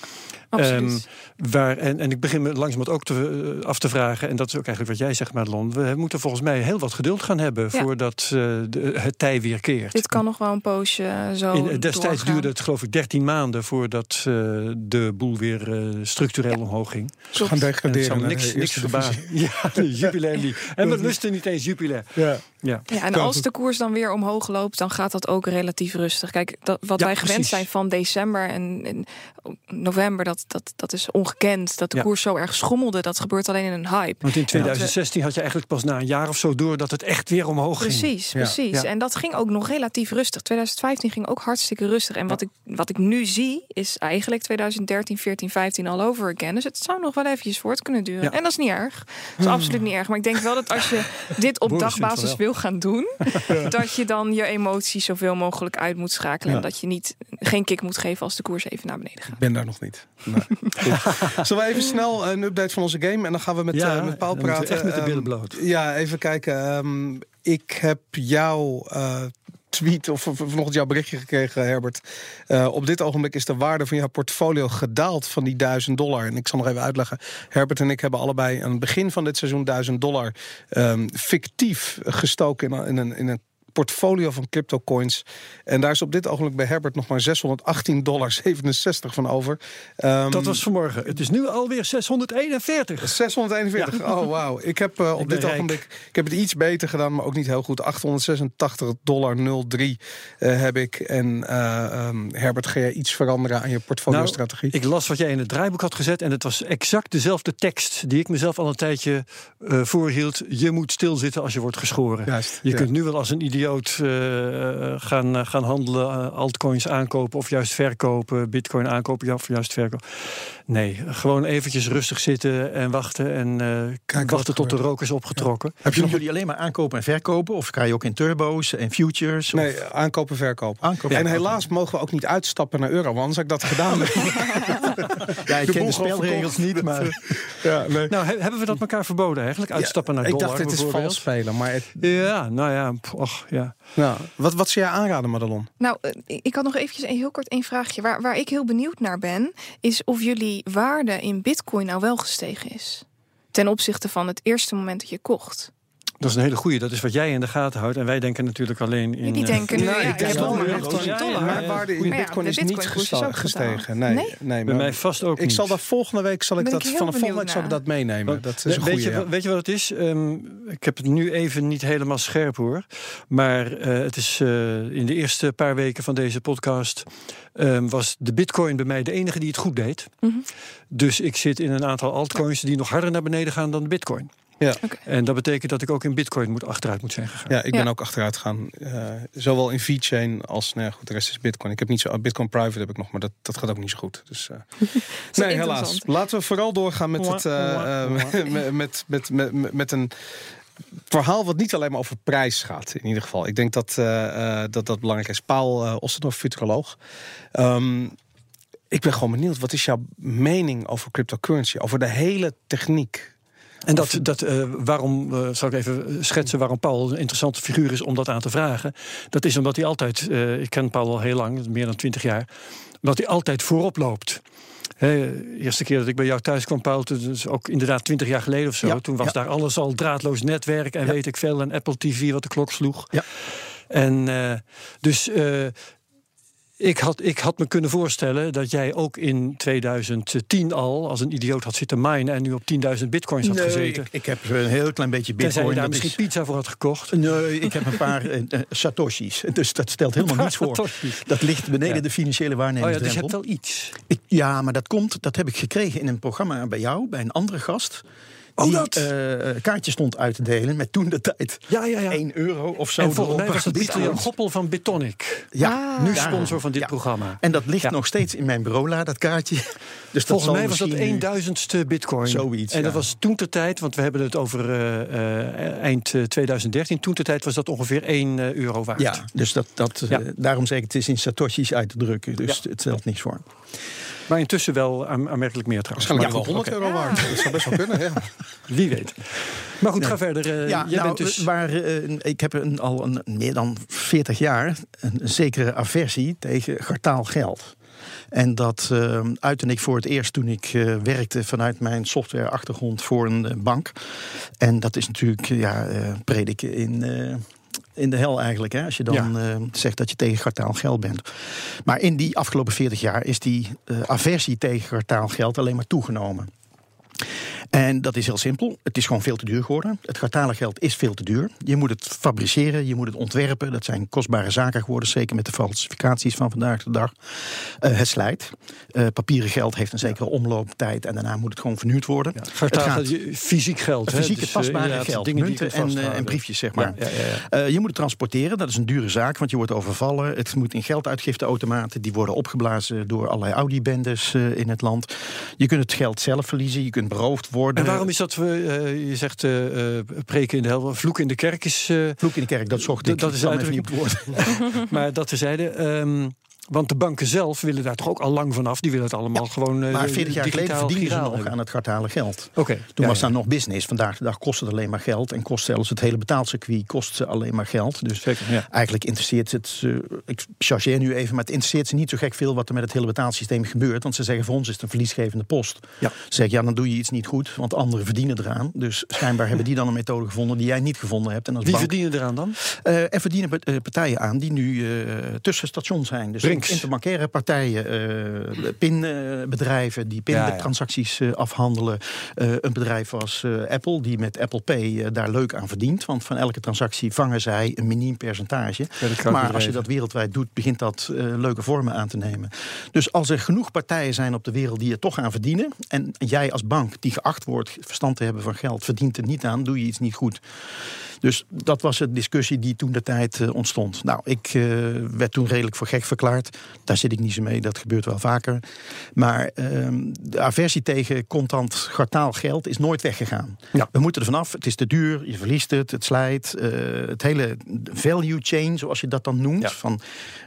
B: Um, waar, en, en ik begin me langzamerhand ook te, uh, af te vragen, en dat is ook eigenlijk wat jij zegt, Madelon. We moeten volgens mij heel wat geduld gaan hebben ja. voordat uh, de, het tij weer keert.
C: Dit kan nog wel een poosje zo.
B: In, destijds
C: doorgaan.
B: duurde het, geloof ik, 13 maanden voordat uh, de boel weer structureel ja. omhoog ging.
A: Ze gaan degraderen.
B: En niks, niks verbazen. [laughs] Ja, League. En we lusten niet eens Jupiler.
A: Ja.
C: Ja. ja, en als de koers dan weer omhoog loopt, dan gaat dat ook relatief rustig. Kijk, dat, wat
B: Ja,
C: wij gewend
B: precies.
C: zijn van december en, en november, dat, dat, dat is ongekend. Dat de
B: Ja.
C: koers zo erg schommelde, dat gebeurt alleen in een hype.
B: Want in 2016 had je eigenlijk pas na een jaar of zo door dat het echt weer omhoog ging.
C: Precies, precies.
B: Ja.
C: En dat ging ook nog relatief rustig. 2015 ging ook hartstikke rustig. En wat, ik, wat ik nu zie, is eigenlijk 2013, 14, 15 all over again. Dus het zou nog wel eventjes voort kunnen duren. En dat is niet erg. Dat is absoluut niet erg. Maar ik denk wel dat als je [laughs] dit op dagbasis wil gaan doen, [laughs] dat je dan je emoties zoveel mogelijk uit moet schakelen. En dat je niet geen kick moet geven als de koers even naar beneden gaat.
A: Ik ben daar nog niet. [laughs] Goed. Zullen we even snel een update van onze game en dan gaan we met,
B: Ja,
A: eh, met Paul praten.
B: echt met de
A: Ehm,
B: billen bloot.
A: Ja, even kijken. Ehm, ik heb jouw eh, tweet of vanochtend jouw berichtje gekregen, Herbert. Eh, op dit ogenblik is de waarde van jouw portfolio gedaald van die 1000 dollar. En ik zal nog even uitleggen. Herbert en ik hebben allebei aan het begin van dit seizoen 1000 dollar ehm, fictief gestoken in, een- in een. In een portfolio van crypto coins. En daar is op dit ogenblik bij Herbert nog maar 618 dollar 67 van over. Ehm,
B: Dat was vanmorgen. Het is nu alweer 641.
A: 641. Oh, wauw. Ik heb eh, op dit ogenblik. Ik heb het iets beter gedaan, maar ook niet heel goed. 886 dollar 03 eh, heb ik. En eh, ehm, Herbert, ga jij iets veranderen aan je portfolio-strategie?
B: Nou, Ik las wat jij in het draaiboek had gezet en het was exact dezelfde tekst die ik mezelf al een tijdje voorhield. Je moet stilzitten als je wordt geschoren.
A: Juist.
B: Je
A: ja.
B: kunt nu wel als een idioot eh, gaan, eh, gaan handelen, eh, altcoins aankopen of juist verkopen, bitcoin aankopen of juist verkopen. Nee, gewoon eventjes rustig zitten en wachten en eh, wachten tot de rook is opgetrokken.
D: Heb je nog jullie alleen maar aankopen en verkopen? Of ga je ook in turbo's en futures?
A: Nee,
D: Of
A: aankopen, verkopen.
D: aankopen?
A: En helaas mogen we ook niet uitstappen naar euro, want anders had ik dat gedaan. [laughs]
D: ja, ik [laughs]
A: de
D: ken de spelregels niet, maar [laughs]
A: ja, nee.
B: Nou, he- hebben we dat elkaar verboden eigenlijk? Uitstappen naar
A: ik
B: dollar
A: dacht, het is vals spelen. Maar het,
B: Ja, nou ja, pff, och, ja.
A: Nou, wat, wat zou jij aanraden, Madelon?
C: Nou, eh, ik had nog eventjes een heel kort één vraagje. Waar, waar ik heel benieuwd naar ben, is of jullie waarde in bitcoin nou wel gestegen is. Ten opzichte van het eerste moment dat je kocht.
B: Dat is een hele goeie. Dat is wat jij in de gaten houdt. En wij denken natuurlijk alleen in...
C: Die
B: eh,
C: denken nu,
A: Nou,
C: ja,
A: ik denk wel, maar
C: 800
B: ja, ja,
C: dollar.
B: ja,
A: Mijn waarde in
C: Maar ja,
A: bitcoin
C: de
A: is niet
C: ook
A: gestegen. Nee,
C: Nee?
A: nee,
B: Bij
A: maar
B: mij vast ook
A: ik zal dat volgende week zal ik dat
C: ik
A: van de volgende week zal ik dat meenemen. Dat is een
B: weet,
A: goede.
B: je, wat- weet je wat het is? Ehm, ik heb het nu even niet helemaal scherp hoor. Maar eh, het is eh, in de eerste paar weken van deze podcast. ehm, was de Bitcoin bij mij de enige die het goed deed.
C: Mhm.
B: Dus ik zit in een aantal altcoins die nog harder naar beneden gaan dan de Bitcoin.
A: Ja.
B: En dat betekent dat ik ook in Bitcoin moet, achteruit moet zijn gegaan.
A: Ja, ik ben
C: Ja.
A: ook achteruit gegaan. Eh, zowel in VeChain als, nou ja, goed, de rest is Bitcoin. Ik heb niet zo, Bitcoin Private heb ik nog, maar dat, dat gaat ook niet zo goed. Dus, eh, [laughs] nee, helaas. Laten we vooral doorgaan met, het, eh, [laughs] met, met, met, met, met een verhaal wat niet alleen maar over prijs gaat. In ieder geval. Ik denk dat eh, eh, dat, dat belangrijk is. Paul uh, Ostendorf, futuroloog. Ehm, ik ben gewoon benieuwd. Wat is jouw mening over cryptocurrency? Over de hele techniek?
B: En dat, dat, eh, waarom, eh, zal ik even schetsen waarom Paul een interessante figuur is om dat aan te vragen. Dat is omdat hij altijd, eh, ik ken Paul al heel lang, meer dan twintig jaar, dat hij altijd voorop loopt. de eerste keer dat ik bij jou thuis kwam, Paul, dus ook inderdaad twintig jaar geleden of zo. toen was daar alles al draadloos netwerk en weet ik veel. En Apple TV wat de klok sloeg.
D: Ja.
B: En uh, dus uh, ik had, ik had me kunnen voorstellen dat jij ook in 2010 al als een idioot had zitten minen en nu op 10.000 bitcoins had
D: nee,
B: gezeten.
D: Ik, ik, heb een heel klein beetje bitcoin.
B: Tenzij je daar misschien is... pizza voor had gekocht.
D: Nee, ik heb een paar uh, [laughs] satoshis. Dus dat stelt helemaal niets voor. Dat ligt beneden ja. de financiële waarneming.
B: Oh ja, dus je hebt wel iets.
D: Ik, ja, maar dat komt, dat heb ik gekregen in een programma bij jou, bij een andere gast.
B: Oh,
D: die
B: dat?
D: Uh, kaartjes stond uit te delen met toen de tijd
B: ja, ja, ja.
D: 1 euro of zo.
B: En volgens mij was het Pieter Jan Goppel van Bitonic.
D: Ja,
B: nu sponsor van dit
D: ja.
B: programma.
D: En dat ligt nog steeds in mijn bureaula, dat kaartje. [laughs] Dus
B: volgens
D: dat
B: mij was dat een duizendste bitcoin.
D: Zoiets,
B: En dat was toen de tijd, want we hebben het over uh, uh, eind 2013. Toen de tijd was dat ongeveer 1 euro waard.
D: Ja, dus dat, dat, daarom zeg ik het is in satoshis uit te drukken. Dus het stelt niks voor.
B: Maar intussen wel aanmerkelijk meer trouwens.
A: Waarschijnlijk wel 100 euro waard. Dat zou best wel kunnen, ja. [laughs]
B: Wie weet. Maar goed, nee. ga verder. Uh,
D: ja,
B: jij
D: nou,
B: bent dus...
D: maar, uh, ik heb een, al een, meer dan 40 jaar een, een zekere aversie tegen gartaal geld. En dat uh, uitte ik voor het eerst toen ik uh, werkte vanuit mijn softwareachtergrond voor een uh, bank. En dat is natuurlijk ja, prediken in in de hel eigenlijk. Hè, als je dan ja. uh, zegt dat je tegen gartaal geld bent. Maar in die afgelopen 40 jaar is die uh, aversie tegen gartaal geld alleen maar toegenomen. En dat is heel simpel. Het is gewoon veel te duur geworden. Het gartale geld is veel te duur. Je moet het fabriceren, je moet het ontwerpen. Dat zijn kostbare zaken geworden, zeker met de falsificaties van vandaag de dag. Uh, het slijt. Uh, papieren geld heeft een zekere omlooptijd en daarna moet het gewoon vernieuwd worden.
B: Ja, gaat, fysiek geld.
D: Fysiek
B: dus,
D: tastbare uh, geld, munten en, en, briefjes zeg maar. Ja, ja, je moet het transporteren, dat is een dure zaak, want je wordt overvallen. Het moet in gelduitgifteautomaten, die worden opgeblazen door allerlei Audi-bendes in het land. Je kunt het geld zelf verliezen, je kunt beroofd worden.
B: En waarom is dat, uh, je zegt uh, preken in de hel, vloek in de kerk is... Uh,
D: vloek in de kerk, dat zocht ik.
B: Dat is uitdrukking op woord. [laughs] maar dat tezijde... Um, want de banken zelf willen daar toch ook al lang vanaf. Die willen het allemaal ja, gewoon. Uh,
D: maar 40 jaar geleden verdienden ze nog aan het gartale geld.
B: Okay,
D: Toen
B: ja,
D: was
B: ja.
D: daar nog business. Vandaag de dag kost het alleen maar geld. En kost zelfs het hele betaalcircuit kost ze alleen maar geld. Dus
B: Zeker,
D: eigenlijk interesseert het. Uh, ik chargeer nu even, maar het interesseert ze niet zo gek veel wat er met het hele betaalsysteem gebeurt. Want ze zeggen voor ons is het een verliesgevende post.
B: Ja.
D: Ze zeggen ja, dan doe je iets niet goed. Want anderen verdienen eraan. Dus schijnbaar hebben die dan een methode gevonden die jij niet gevonden hebt. En als
B: Wie
D: bank,
B: verdienen eraan dan?
D: Uh, er verdienen partijen aan die nu uh, tussen stations zijn. Dus Interbankaire partijen, uh, pinbedrijven die pintransacties ja, ja. afhandelen. Uh, een bedrijf als Apple, die met Apple Pay daar leuk aan verdient. Want van elke transactie vangen zij een miniem percentage. Maar als je dat wereldwijd doet, begint dat leuke vormen aan te nemen. Dus als er genoeg partijen zijn op de wereld die er toch aan verdienen. En jij als bank, die geacht wordt verstand te hebben van geld, verdient er niet aan, doe je iets niet goed. Dus dat was de discussie die toen de tijd uh, ontstond. Nou, ik uh, werd toen redelijk voor gek verklaard. Daar zit ik niet zo mee, dat gebeurt wel vaker. Maar uh, de aversie tegen contant gartaal geld is nooit weggegaan.
B: Ja.
D: We moeten er vanaf. Het is te duur, je verliest het, het slijt. Uh, het hele value chain, zoals je dat dan noemt,
B: ja.
D: van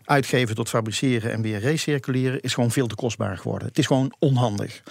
D: uitgeven tot fabriceren en weer recirculeren, is gewoon veel te kostbaar geworden. Het is gewoon onhandig.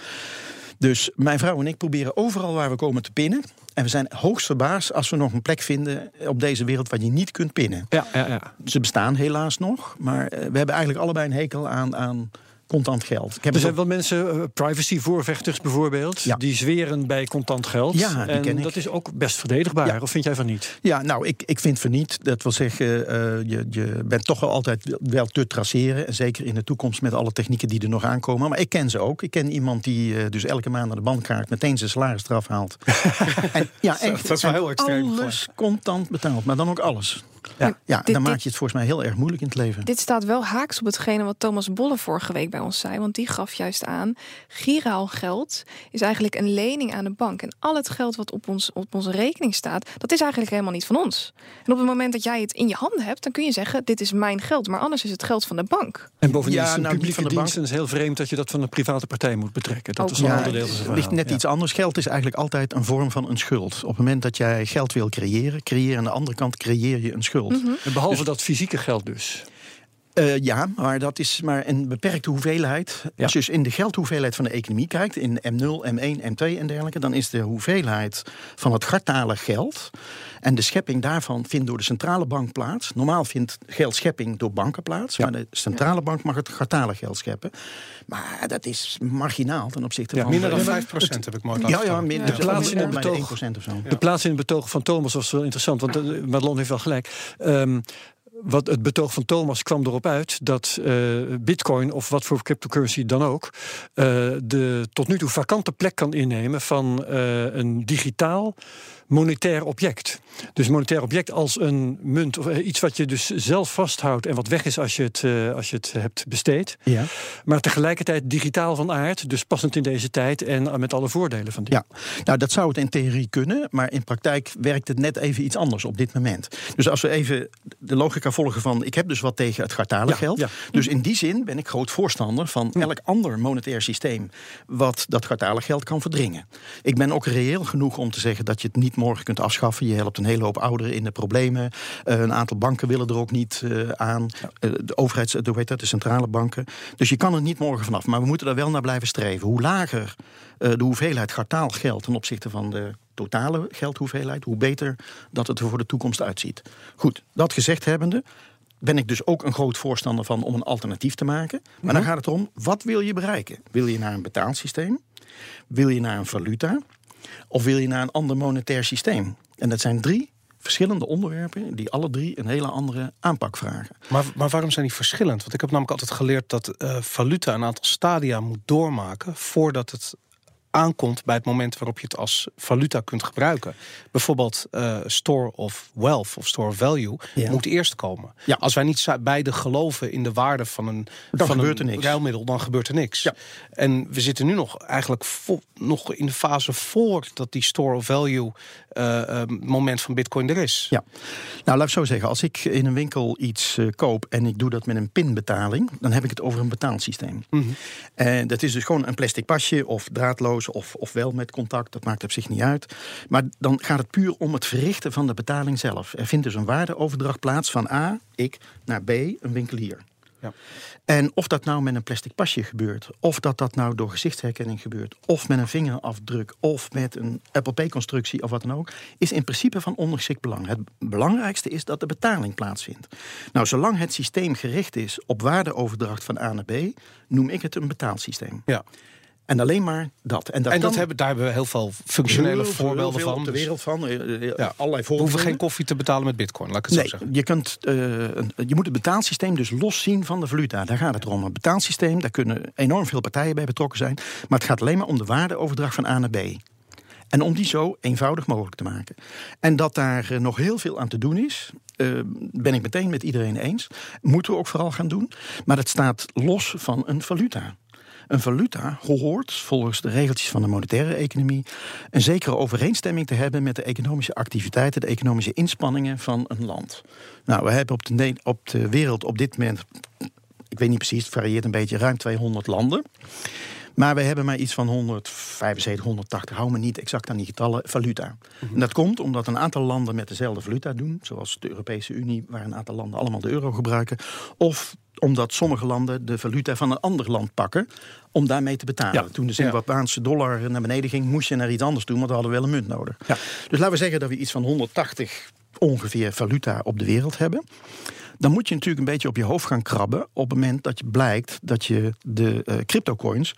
D: Dus mijn vrouw en ik proberen overal waar we komen te pinnen. En we zijn hoogst verbaasd als we nog een plek vinden op deze wereld waar je niet kunt pinnen.
B: Ja, ja, ja.
D: Ze bestaan helaas nog, maar we hebben eigenlijk allebei een hekel aan, aan contant geld. Ik heb
B: er zijn wel mensen, uh, privacy-voorvechters bijvoorbeeld, ja. die zweren bij contant geld.
D: Ja, die
B: en
D: ken ik.
B: dat is ook best verdedigbaar, ja. of vind jij van niet?
D: Ja, nou, ik, ik vind van niet. Dat wil zeggen, uh, je, je bent toch wel altijd wel te traceren. En zeker in de toekomst met alle technieken die er nog aankomen. Maar ik ken ze ook. Ik ken iemand die uh, dus elke maand naar de bankkaart meteen zijn salaris eraf haalt. [laughs] en, ja, echt.
A: Dat is wel heel extreem.
D: Alles contant betaald, maar dan ook alles. Ja, ja dit, dan maak je het volgens mij heel erg moeilijk in het leven.
C: Dit staat wel haaks op hetgene wat Thomas Bolle vorige week bij ons zei. Want die gaf juist aan, giraal geld is eigenlijk een lening aan de bank. En al het geld wat op, ons, op onze rekening staat, dat is eigenlijk helemaal niet van ons. En op het moment dat jij het in je handen hebt, dan kun je zeggen, dit is mijn geld. Maar anders is het geld van de bank.
B: En bovendien ja, is het nou, publieke van de dienst bank. is heel vreemd dat je dat van een private partij moet betrekken. Dat is een
D: ja,
B: ander deel van
D: Het ligt net ja. iets anders. Geld is eigenlijk altijd een vorm van een schuld. Op het moment dat jij geld wil creëren, creëer aan de andere kant creëer je een schuld.
C: Mhm.
B: En behalve dus, dat fysieke geld dus.
D: Uh, ja, maar dat is maar een beperkte hoeveelheid. Ja. Als je dus in de geldhoeveelheid van de economie kijkt, in M0, M1, M2 en dergelijke, dan is de hoeveelheid van het gartale geld en de schepping daarvan vindt door de centrale bank plaats. Normaal vindt geldschepping door banken plaats, maar de centrale bank mag het gartale geld scheppen. Maar dat is marginaal ten opzichte van.
A: Minder dan 5 procent heb ik mooi
D: Ja, ja, minder. De plaats in het betoog, of zo.
B: De plaats in het betoog van Thomas was wel interessant, want uh, Madelon heeft wel gelijk. Um, wat het betoog van Thomas kwam erop uit dat uh, Bitcoin of wat voor cryptocurrency dan ook, uh, de tot nu toe vakante plek kan innemen van uh, een digitaal monetair object. Dus monetair object als een munt of iets wat je dus zelf vasthoudt en wat weg is als je het, als je het hebt besteed. Ja. Maar tegelijkertijd digitaal van aard, dus passend in deze tijd en met alle voordelen van die.
D: Ja, nou dat zou het in theorie kunnen, maar in praktijk werkt het net even iets anders op dit moment. Dus als we even de logica volgen van ik heb dus wat tegen het gartale geld. Dus in die zin ben ik groot voorstander van elk ander monetair systeem wat dat gartale geld kan verdringen. Ik ben ook reëel genoeg om te zeggen dat je het niet morgen kunt afschaffen. Je helpt een hele hoop ouderen in de problemen. Uh, een aantal banken willen er ook niet uh, aan. Uh, de overheids, hoe heet dat, de centrale banken. Dus je kan er niet morgen vanaf. Maar we moeten daar wel naar blijven streven. Hoe lager de hoeveelheid gartaal geld ten opzichte van de totale geldhoeveelheid, hoe beter dat het er voor de toekomst uitziet. Goed, dat gezegd hebbende, ben ik dus ook een groot voorstander van om een alternatief te maken. Maar dan gaat het om, wat wil je bereiken? Wil je naar een betaalsysteem? Wil je naar een valuta? Of wil je naar een ander monetair systeem? En dat zijn drie verschillende onderwerpen die alle drie een hele andere aanpak vragen.
A: Maar, maar waarom zijn die verschillend? Want ik heb namelijk altijd geleerd dat uh, valuta een aantal stadia moet doormaken voordat het aankomt bij het moment waarop je het als valuta kunt gebruiken. Bijvoorbeeld uh, store of wealth of store value moet eerst komen. Ja. Als wij niet beide geloven in de waarde van een,
D: dan
A: van
D: gebeurt
A: een
D: er niks.
A: ruilmiddel, dan gebeurt er niks. Ja. En we zitten nu nog eigenlijk nog in de fase voor dat die store of value uh, moment van bitcoin er is.
D: Ja, nou laat ik zo zeggen, als ik in een winkel iets uh, koop en ik doe dat met een pinbetaling, dan heb ik het over een betaalsysteem. Mm -hmm. En dat is dus gewoon een plastic pasje of draadloos of, of wel met contact, dat maakt op zich niet uit. Maar dan gaat het puur om het verrichten van de betaling zelf. Er vindt dus een waardeoverdracht plaats van A, ik, naar B, een winkelier. Ja. En of dat nou met een plastic pasje gebeurt, of dat dat nou door gezichtsherkenning gebeurt, of met een vingerafdruk, of met een Apple Pay-constructie of wat dan ook, is in principe van ondergeschikt belang. Het belangrijkste is dat de betaling plaatsvindt. Nou, zolang het systeem gericht is op waardeoverdracht van A naar B, noem ik het een betaalsysteem. Ja. En alleen maar dat.
A: En, dat, en dat hebben, daar hebben we heel veel functionele voorbeelden van.
D: Op de
A: dus-
D: wereld van. Eh, eh,
A: ja. Allerlei We hoeven geen koffie te betalen met bitcoin, laat ik het
D: nee,
A: zo zeggen.
D: Je, kunt, uh, je moet het betaalsysteem dus los zien van de valuta. Daar gaat het om. Een betaalsysteem, daar kunnen enorm veel partijen bij betrokken zijn. Maar het gaat alleen maar om de waardeoverdracht van A naar B. En om die zo eenvoudig mogelijk te maken. En dat daar nog heel veel aan te doen is, uh, ben ik meteen met iedereen eens. Moeten we ook vooral gaan doen. Maar het staat los van een valuta. Een valuta hoort, volgens de regeltjes van de monetaire economie, een zekere overeenstemming te hebben met de economische activiteiten, de economische inspanningen van een land. Nou, we hebben op de, op de wereld op dit moment, ik weet niet precies, het varieert een beetje, ruim 200 landen. Maar we hebben maar iets van 175, 180, hou me niet exact aan die getallen, valuta. Mhm. En dat komt omdat een aantal landen met dezelfde valuta doen, zoals de Europese Unie, waar een aantal landen allemaal de euro gebruiken. Of omdat sommige landen de valuta van een ander land pakken om daarmee te betalen. Toen de Zimbabweanse dollar naar beneden ging, moest je naar iets anders doen, want we hadden wel een munt nodig. Ja. Dus laten we zeggen dat we iets van 180 ongeveer valuta op de wereld hebben. Dan moet je natuurlijk een beetje op je hoofd gaan krabben op het moment dat je blijkt dat je de uh, cryptocoins,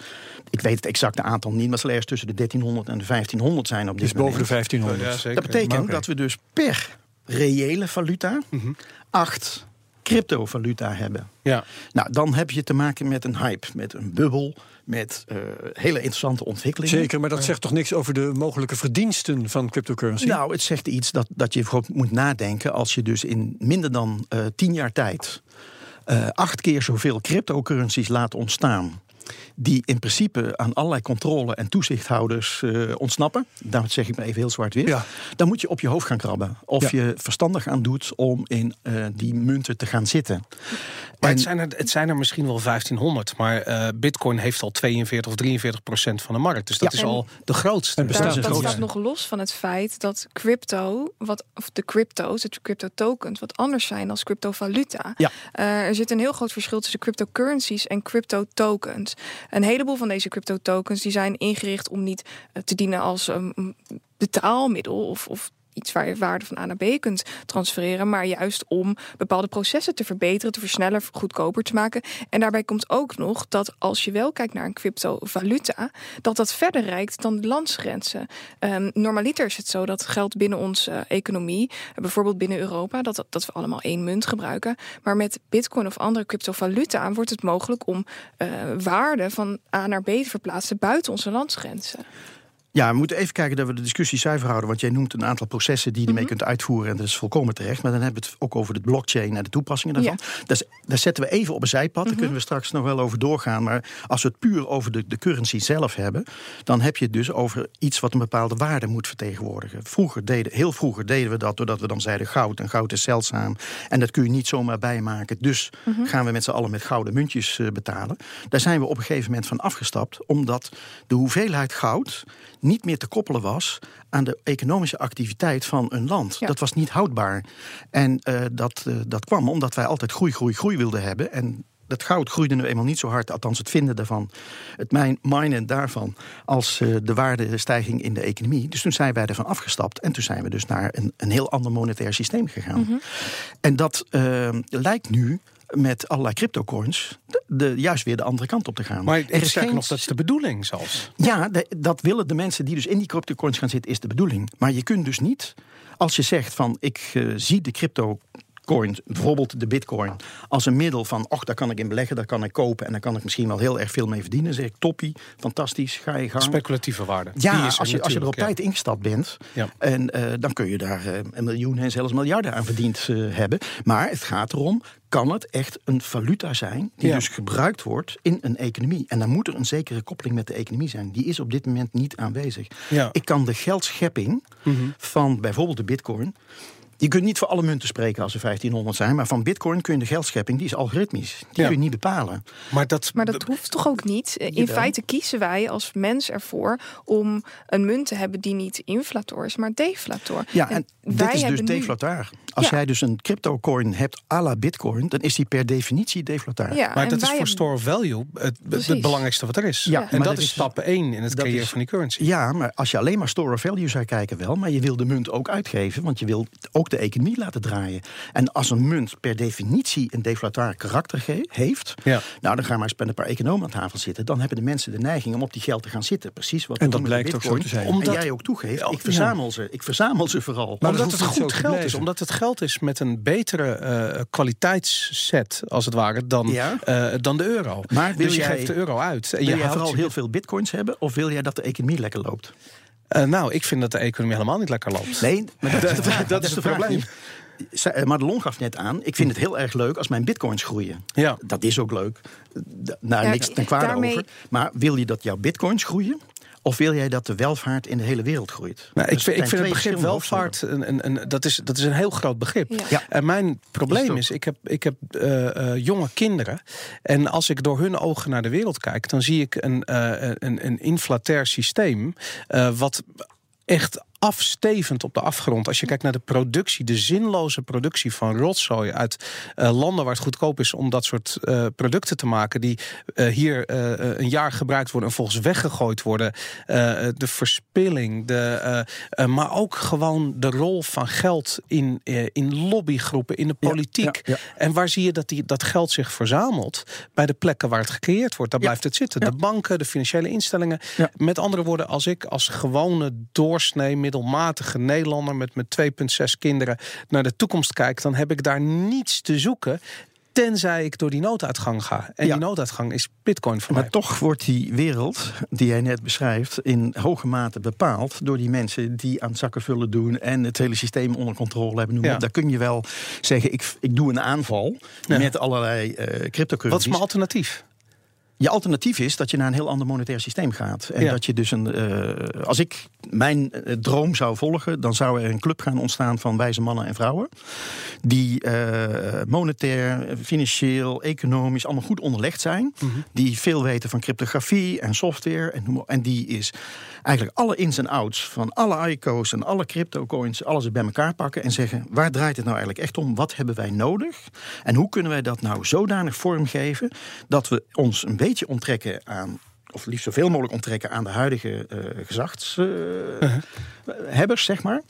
D: ik weet het exacte aantal niet, maar zal ergens tussen de 1300 en de 1500 zijn op dit
B: dus boven de 1500. Ja,
D: zeker. Dat betekent dat we dus per reële valuta mm acht cryptovaluta hebben. Ja. Nou, dan heb je te maken met een hype, met een bubbel, met uh, hele interessante ontwikkelingen.
B: Zeker, maar dat zegt toch niks over de mogelijke verdiensten van cryptocurrency?
D: Nou, het zegt iets dat, dat je moet nadenken als je dus in minder dan uh, tien jaar tijd uh, acht keer zoveel cryptocurrencies laat ontstaan die in principe aan allerlei controle- en toezichthouders uh, ontsnappen, daar zeg ik maar even heel zwart-wit, ja. dan moet je op je hoofd gaan krabben. Of je verstandig aan doet om in uh, die munten te gaan zitten.
A: Maar het, zijn er, het zijn er misschien wel 1500, maar uh, Bitcoin heeft al 42 of 43 procent van de markt. Dus dat ja, is al de grootste.
C: En dat, dat staat nog los van het feit dat crypto, wat, of de crypto's, de crypto tokens, wat anders zijn als cryptovaluta. Ja. er zit een heel groot verschil tussen cryptocurrencies en crypto tokens. Een heleboel van deze crypto tokens die zijn ingericht om niet uh, te dienen als betaalmiddel of, of iets waar je waarde van A naar B kunt transfereren, maar juist om bepaalde processen te verbeteren, te versnellen, goedkoper te maken. En daarbij komt ook nog dat als je wel kijkt naar een cryptovaluta, dat dat verder reikt dan de landsgrenzen. Um, normaliter is het zo dat geld binnen onze uh, economie, bijvoorbeeld binnen Europa, dat, dat we allemaal één munt gebruiken. Maar met bitcoin of andere cryptovaluta wordt het mogelijk om uh, waarde van A naar B te verplaatsen buiten onze landsgrenzen.
D: Ja, we moeten even kijken dat we de discussie zuiver houden. Want jij noemt een aantal processen die je ermee mhm. kunt uitvoeren. En dat is volkomen terecht. Maar dan hebben we het ook over de blockchain en de toepassingen daarvan. Ja. Daar zetten we even op een zijpad. Daar mhm. kunnen we straks nog wel over doorgaan. Maar als we het puur over de, de currency zelf hebben. Dan heb je het dus over iets wat een bepaalde waarde moet vertegenwoordigen. Vroeger deden, heel vroeger deden we dat doordat we dan zeiden goud. En goud is zeldzaam. En dat kun je niet zomaar bijmaken. Dus mhm. gaan we met z'n allen met gouden muntjes uh, betalen. Daar zijn we op een gegeven moment van afgestapt. Omdat de hoeveelheid goud niet meer te koppelen was aan de economische activiteit van een land. Dat was niet houdbaar. En uh, dat, uh, dat kwam omdat wij altijd groei, groei, groei wilden hebben. En dat goud groeide nu eenmaal niet zo hard, althans het vinden daarvan, het minen daarvan, als uh, de waardestijging in de economie. Dus toen zijn wij ervan afgestapt en toen zijn we dus naar een, een heel ander monetair systeem gegaan. Mm -hmm. En dat lijkt nu met allerlei cryptocoins de, juist weer de andere kant op te gaan.
A: Maar er is geen... nog, dat is de bedoeling zelfs.
D: Ja, de, dat willen de mensen die dus in die cryptocoins gaan zitten, is de bedoeling. Maar je kunt dus niet, als je zegt van ik uh, zie de crypto bijvoorbeeld de bitcoin, als een middel van, och, daar kan ik in beleggen, daar kan ik kopen en daar kan ik misschien wel heel erg veel mee verdienen. zeg ik, toppie, fantastisch, ga je gang.
A: Speculatieve waarde.
D: Ja, als je, als je er op tijd ingestapt bent, ja. en uh, dan kun je daar uh, een miljoen en zelfs miljarden aan verdiend uh, hebben. Maar het gaat erom, kan het echt een valuta zijn die ja. dus gebruikt wordt in een economie. En dan moet er een zekere koppeling met de economie zijn. Die is op dit moment niet aanwezig. Ja. Ik kan de geldschepping mm -hmm. van bijvoorbeeld de bitcoin je kunt niet voor alle munten spreken als er 1500 zijn. Maar van bitcoin kun je de geldschepping, die is algoritmisch. Die kun je niet bepalen.
C: Maar dat, maar dat hoeft toch ook niet? In feite kiezen wij als mens ervoor om een munt te hebben die niet inflator is, maar deflator.
D: Ja, en, en dit is dus deflator. Als ja. jij dus een crypto coin hebt à la bitcoin, dan is die per definitie deflatair.
A: Ja, maar dat is voor store of value het, het, belangrijkste wat er is. Ja, en dat, dat is stap 1 in het creëren is, van die currency.
D: Ja, maar als je alleen maar store of value zou kijken wel, maar je wil de munt ook uitgeven, want je wil ook de economie laten draaien. En als een munt per definitie een deflatair karakter heeft, ja. nou dan gaan we eens met een paar economen aan tafel zitten. Dan hebben de mensen de neiging om op die geld te gaan zitten. Precies wat
B: en dat blijkt ook zo te zijn.
D: Omdat en jij ook toegeeft, ik verzamel ze. Ik verzamel ze vooral.
A: Maar omdat het goed geld is, omdat het geld is met een betere uh, kwaliteitsset, als het ware, dan, ja. uh, dan de euro. Maar wil dus je jij, geeft de euro uit.
D: En wil je vooral heel veel bitcoins hebben, of wil jij dat de economie lekker loopt?
A: Uh, nou, ik vind dat de economie helemaal niet lekker loopt.
D: Nee, maar dat, [laughs] dat, dat, dat is het probleem. Maar de Long gaf net aan, ik vind het heel erg leuk als mijn bitcoins groeien. Ja. Dat is ook leuk. Nou, ja, niks ten kwade daarmee... over. Maar wil je dat jouw bitcoins groeien? Of wil jij dat de welvaart in de hele wereld groeit?
A: Nou, ik, vind, ik vind het begrip welvaart, een, een, een, dat, is, dat is een heel groot begrip. Ja. En mijn probleem is, ik heb, ik heb uh, uh, jonge kinderen. En als ik door hun ogen naar de wereld kijk, dan zie ik een, uh, een, een inflatair systeem. wat echt afstevend op de afgrond. Als je kijkt naar de productie, de zinloze productie van rotzooi uit uh, landen waar het goedkoop is om dat soort uh, producten te maken, die uh, hier een jaar gebruikt worden en volgens weggegooid worden. de verspilling, de, maar ook gewoon de rol van geld in, in lobbygroepen, in de politiek. Ja, ja, ja. En waar zie je dat die, dat geld zich verzamelt? Bij de plekken waar het gecreëerd wordt. Daar blijft het zitten. De banken, de financiële instellingen. Met andere woorden, als ik als gewone doorsnee middelmatige Nederlander met met 2,6 kinderen naar de toekomst kijkt, dan heb ik daar niets te zoeken. Tenzij ik door die nooduitgang ga. En die nooduitgang is bitcoin voor
D: maar
A: mij.
D: Maar toch wordt die wereld die jij net beschrijft... in hoge mate bepaald door die mensen die aan zakken vullen doen... en het hele systeem onder controle hebben. Ja. Daar kun je wel zeggen, ik, ik doe een aanval ja. met allerlei uh, cryptocurrencies.
A: Wat is mijn alternatief?
D: Je alternatief is dat je naar een heel ander monetair systeem gaat. En
A: Ja.
D: dat je dus een. eh, als ik mijn eh, droom zou volgen, dan zou er een club gaan ontstaan van wijze mannen en vrouwen. Die eh, monetair, financieel, economisch allemaal goed onderlegd zijn. Die veel weten van cryptografie en software. En, en die is eigenlijk alle ins en outs van alle ICO's en alle cryptocoins, alles bij elkaar pakken en zeggen: waar draait het nou eigenlijk echt om? Wat hebben wij nodig? En hoe kunnen wij dat nou zodanig vormgeven dat we ons een beetje onttrekken aan. Of liefst zoveel mogelijk onttrekken aan de huidige eh gezachtshebbers, zeg maar.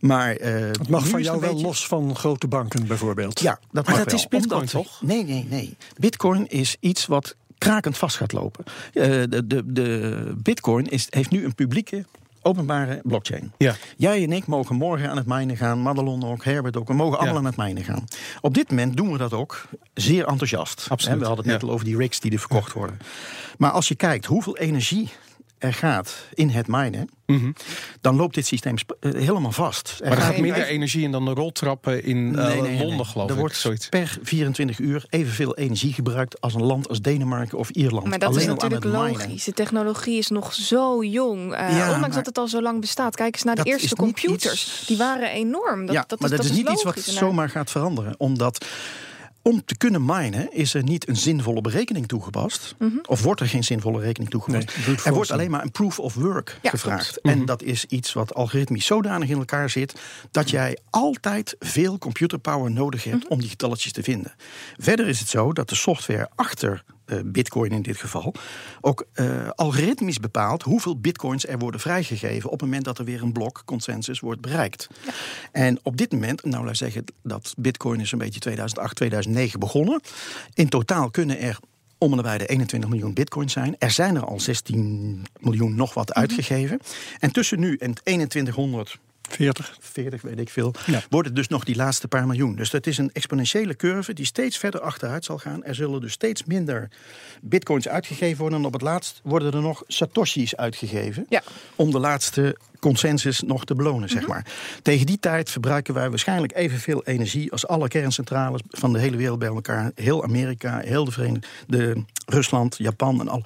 D: Maar, eh,
B: Het mag van jou wel
D: beetje-
B: los van grote banken bijvoorbeeld.
D: Ja, dat
A: Maar
D: mag
A: dat
D: wel.
A: is Bitcoin,
D: Omdat-
A: toch?
D: Nee, nee, nee. Bitcoin is iets wat krakend vast gaat lopen. Eh, de, de, de Bitcoin is, heeft nu een publieke, openbare blockchain.
A: Ja.
D: Jij en ik mogen morgen aan het mijnen gaan. Madelon ook, Herbert ook. We mogen allemaal
A: Ja.
D: aan het mijnen gaan. Op dit moment doen we dat ook zeer enthousiast.
A: Absoluut,
D: We hadden het net
A: ja.
D: al over die rigs die er verkocht worden. Maar als je kijkt hoeveel energie er gaat in het minen... dan loopt dit systeem eh, helemaal vast. Er
A: Mhm. Maar er gaat minder energie in dan de roltrappen in eh,
D: Nee, nee, nee,
A: Londen,
D: nee.
A: geloof
D: er
A: ik.
D: wordt
A: zoiets.
D: per 24 uur evenveel energie gebruikt als een land als Denemarken of Ierland.
C: Maar dat
D: Alleen
C: is
D: al
C: natuurlijk
D: minen.
C: logisch. De technologie is nog zo jong. Eh,
D: Ja,
C: ondanks
D: maar-
C: dat het al zo lang bestaat. Kijk eens naar de
D: Dat
C: eerste computers.
D: iets-
C: Die waren enorm. Dat,
D: ja,
C: dat
D: maar
C: is,
D: dat, is niet iets wat zomaar gaat veranderen. Omdat om te kunnen minen is er niet een zinvolle berekening toegepast.
C: Mhm.
D: Of wordt er geen zinvolle rekening toegepast.
B: Nee,
D: er wordt alleen maar een proof of work
C: Ja,
D: gevraagd.
A: klopt.
D: En dat is iets wat algoritmisch zodanig in elkaar zit... dat jij altijd veel computerpower nodig hebt
C: Mhm.
D: om die getalletjes te vinden. Verder is het zo dat de software achter eh, bitcoin in dit geval... ook eh, algoritmisch bepaalt hoeveel bitcoins er worden vrijgegeven... op het moment dat er weer een blok consensus wordt bereikt. En op dit moment, nou laat zeggen dat bitcoin is een beetje 2008, 2009 begonnen. In totaal kunnen er om en nabij de 21 miljoen bitcoins zijn. Er zijn er al 16 miljoen nog wat uitgegeven. En tussen nu en 2100
B: 40.
D: 40, weet ik veel,
B: Ja.
D: wordt het dus nog die laatste paar miljoen. Dus dat is een exponentiële curve die steeds verder achteruit zal gaan. Er zullen dus steeds minder bitcoins uitgegeven worden. En op het laatst worden er nog satoshis uitgegeven.
C: Ja.
D: Om de laatste consensus nog te belonen, zeg maar. Tegen die tijd verbruiken wij waarschijnlijk evenveel energie... als alle kerncentrales van de hele wereld bij elkaar. Heel Amerika, heel de Verenigde... Rusland, Japan en al.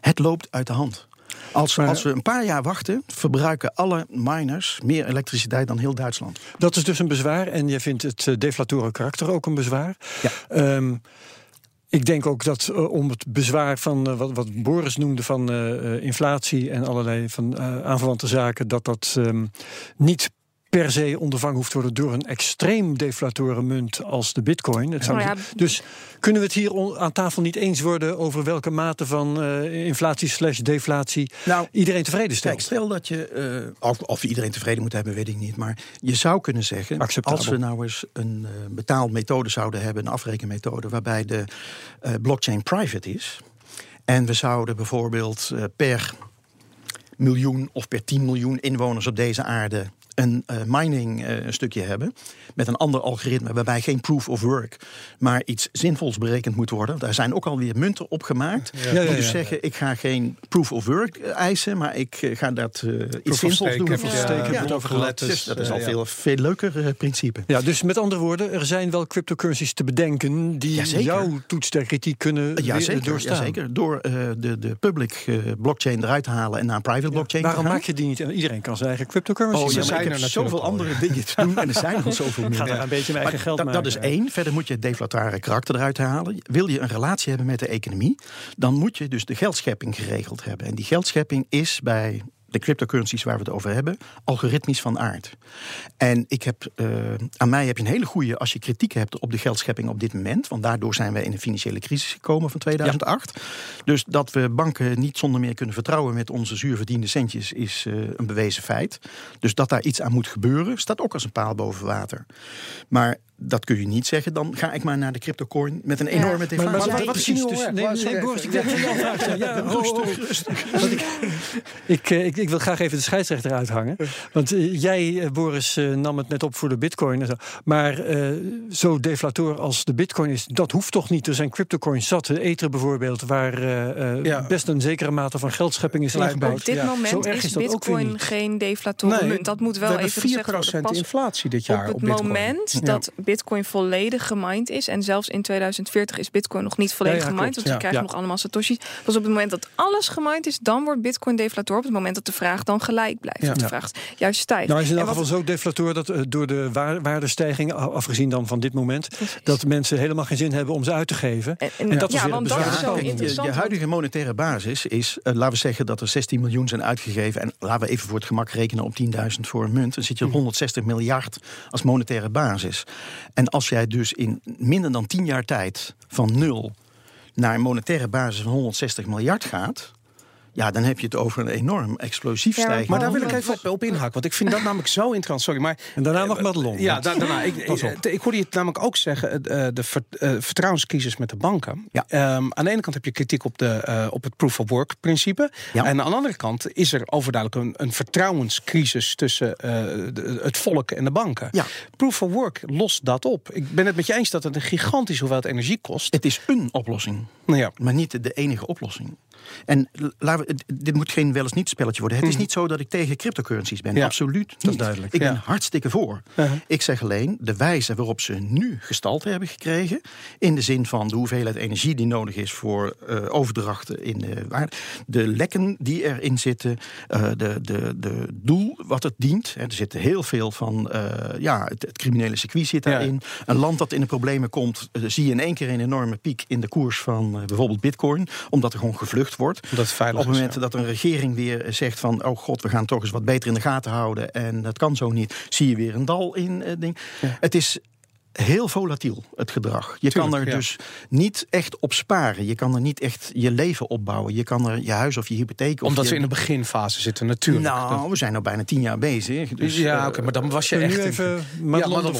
D: Het loopt uit de hand. Als,
B: Maar-
D: als we een paar jaar wachten, verbruiken alle miners meer elektriciteit dan heel Duitsland.
B: Dat is dus een bezwaar. En jij vindt het eh, deflatoren karakter ook een bezwaar.
D: Ja.
B: Ehm, ik denk ook dat eh, om het bezwaar van eh, wat, wat Boris noemde van inflatie en allerlei van aanverwante zaken, dat dat ehm, niet per se ondervangen hoeft te worden door een extreem deflatoren munt als de bitcoin. Het zou-
C: Nou ja.
B: Dus kunnen we het hier aan tafel niet eens worden over welke mate van eh, inflatie slash deflatie
D: Nou,
B: iedereen tevreden stelt?
D: Kijk, stel dat je, eh, of, of iedereen tevreden moet hebben, weet ik niet. Maar je zou kunnen zeggen,
B: Acceptabel.
D: als we nou eens een eh betaalmethode zouden hebben, een afrekenmethode, waarbij de eh, blockchain private is. En we zouden bijvoorbeeld per miljoen of per 10 miljoen inwoners op deze aarde een eh, mining eh, stukje hebben. Met een ander algoritme waarbij geen proof of work, maar iets zinvols berekend moet worden. Daar zijn ook alweer munten op gemaakt.
B: Ja, ja,
D: dus zeggen, ik ga geen proof of work eh, eisen, maar ik ga dat eh, iets
A: of
D: zinvols doen.
A: heb
C: je-
D: Ja,
C: stake
B: over
D: Dus dat is al
B: ja.
D: veel, veel leuker principe.
B: Ja, dus met andere woorden, er zijn wel cryptocurrencies te bedenken die
D: Jazeker.
B: jouw toets der kritiek kunnen
D: Ja,
B: weer
D: zeker.
B: doorstaan.
D: Door eh, de, de public blockchain eruit te halen en naar een private blockchain
B: Waarom
D: te gaan.
B: maak je die niet? Iedereen kan zijn eigen cryptocurrency
D: Oh,
A: zijn
D: ik
A: er
D: heb zoveel andere dingen te doen en er zijn al zoveel [laughs] meer.
B: Ga er een beetje mijn eigen
D: Maar
B: geld
D: dat,
B: maken.
D: dat is één. Verder moet je het deflatare karakter eruit halen. Wil je een relatie hebben met de economie, dan moet je dus de geldschepping geregeld hebben. En die geldschepping is bij de cryptocurrencies waar we het over hebben, algoritmisch van aard. En ik heb, eh, aan mij heb je een hele goede als je kritiek hebt op de geldschepping op dit moment. Want daardoor zijn wij in een financiële crisis gekomen van 2008. Dus dat we banken niet zonder meer kunnen vertrouwen met onze zuurverdiende centjes is eh, een bewezen feit. Dus dat daar iets aan moet gebeuren, staat ook als een paal boven water. Maar dat kun je niet zeggen, dan ga ik maar naar de cryptocoin met een enorme
C: Maar-
D: deflatie.
B: Maar, maar
C: Ja,
B: wat, precies?
A: nu
B: Dus, nee, Boris, ik wil jou vragen stellen. Ja, oh, oh. Want ik, ik, eh, ik, ik wil graag even de scheidsrechter uithangen. Want eh, jij, eh, Boris, eh, nam het net op voor de bitcoin. En zo. Maar eh, zo deflator als de bitcoin is, dat hoeft toch niet. Er zijn cryptocoins zat, Ether bijvoorbeeld, waar eh, eh,
A: Ja.
B: best een zekere mate van geldschepping is ingebouwd.
C: Op dit
A: Ja,
B: zo
C: moment
B: erg
C: is,
B: is
C: bitcoin geen deflatoren munt. Dat moet wel
A: we
C: even gezegd worden.
A: 4%
C: Pas
A: inflatie dit jaar
C: op
A: op,
C: het
A: bitcoin.
C: moment
A: Ja.
C: dat Bitcoin volledig gemined is. En zelfs in 2040 is Bitcoin nog niet volledig
B: Ja, ja,
C: gemined.
B: klopt.
C: Want we krijgen
B: Ja.
C: nog allemaal Satoshis. Pas op het moment dat alles gemined is, dan wordt Bitcoin deflator. Op het moment dat de vraag dan gelijk blijft. De vraag juist stijgt.
B: Nou, is in elk geval zo deflator dat eh, door de waar- waardestijging, afgezien dan van dit moment, dat mensen helemaal geen zin hebben om ze uit te geven.
C: En, en-
B: En dat is
C: ja,
B: weer
C: want dat is zo
B: je- je
C: interessant.
D: je huidige monetaire basis is, eh, laten we zeggen dat er 16 miljoen zijn uitgegeven. En laten we even voor het gemak rekenen op 10.000 voor een munt. Dan zit je op 160 miljard als monetaire basis. En als jij dus in minder dan 10 jaar tijd van nul naar een monetaire basis van 160 miljard gaat. Ja, dan heb je het over een enorm explosief
C: Ja,
A: Maar
D: stijgen.
A: daar wil ik
C: Wat-
A: even op, op inhaken, want ik vind dat [laughs] namelijk zo interessant. Sorry, maar
B: En daarna nog Madelon.
A: Ja, da- daarna. Ik,
B: Pas op.
A: ik, ik hoorde je het namelijk ook zeggen, eh, de ver- eh, vertrouwenscrisis met de banken.
D: Ja.
A: Ehm, aan de ene kant heb je kritiek op, de, eh, op het proof of work principe.
D: Ja.
A: En aan de andere kant is er overduidelijk een, een vertrouwenscrisis tussen eh, de- het volk en de banken.
D: Ja.
A: Proof of work lost dat op. Ik ben het met je eens dat het een gigantische hoeveelheid energie kost.
D: Het is een oplossing.
A: Nou ja,
D: maar niet de enige oplossing. En we, dit moet geen wel eens niet spelletje worden. Het is niet zo dat ik tegen cryptocurrencies ben.
A: Ja,
D: Absoluut
A: is
D: niet.
A: duidelijk,
D: Ik ben hartstikke voor.
A: Uh-huh.
D: Ik zeg alleen de wijze waarop ze nu gestalte hebben gekregen. In de zin van de hoeveelheid energie die nodig is voor eh, overdrachten in de waarde. De lekken die erin zitten. eh, de, de, de doel wat het dient. Hè, Er zit heel veel van eh, ja, het, het criminele circuit zit
A: Ja.
D: daarin. Een land dat in de problemen komt, zie je in één keer een enorme piek in de koers van bijvoorbeeld bitcoin. Omdat er gewoon gevlucht wordt.
A: dat het veilig
D: Op het
A: is,
D: moment
A: ja.
D: dat een regering weer zegt van... oh god, we gaan toch eens wat beter in de gaten houden... en dat kan zo niet, zie je weer een dal in eh, ding. Het is heel volatiel, het gedrag. Je kan er
A: ja.
D: dus niet echt op sparen. Je kan er niet echt je leven opbouwen. Je kan er je huis of je hypotheek... Of
A: Omdat
D: je,
A: we in de beginfase zitten, natuurlijk.
D: Nou, we zijn al bijna tien jaar bezig. Dus,
A: ja,
D: eh,
A: oké, maar dan was je echt...
B: nu even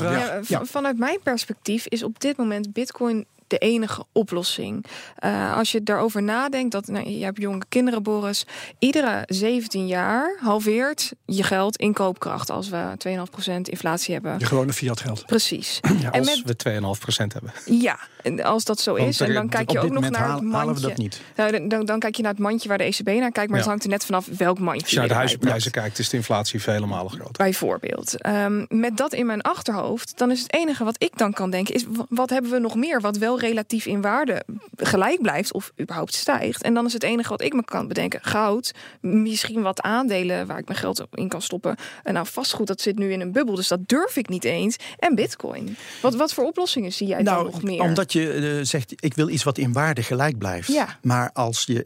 A: ja.
C: Ja. Vanuit mijn perspectief is op dit moment Bitcoin de enige oplossing. Eh, als je daarover nadenkt, dat nou, je hebt jonge kinderen, Boris. Iedere 17 jaar halveert je geld in koopkracht als we 2,5% inflatie hebben.
B: Je gewone fiat geld.
C: Precies. [clears throat] en
A: Als
C: met,
A: we 2,5% hebben.
C: ja, en als dat zo
A: Want
C: is, en dan kijk je ook nog naar het
D: halen, halen we
C: mandje.
D: dat niet.
C: Nou, dan- dan, dan kijk je naar het mandje waar de ECB naar kijkt, maar
A: Ja.
C: het hangt er net vanaf welk mandje
A: Als je naar de huizenprijzen kijkt, is de inflatie vele malen groter.
C: Bijvoorbeeld. Ehm, met dat in mijn achterhoofd, dan is het enige wat ik dan kan denken, is wa- wat hebben we nog meer wat wel relatief in waarde gelijk blijft of überhaupt stijgt. En dan is het enige wat ik me kan bedenken, goud, misschien wat aandelen waar ik mijn geld in kan stoppen. En nou, vastgoed, dat zit nu in een bubbel, dus dat durf ik niet eens. En bitcoin. Wat, wat voor oplossingen zie jij dan
D: Nou,
C: nog meer?
D: omdat je eh, zegt, ik wil iets wat in waarde gelijk blijft.
C: Ja.
D: Maar als je,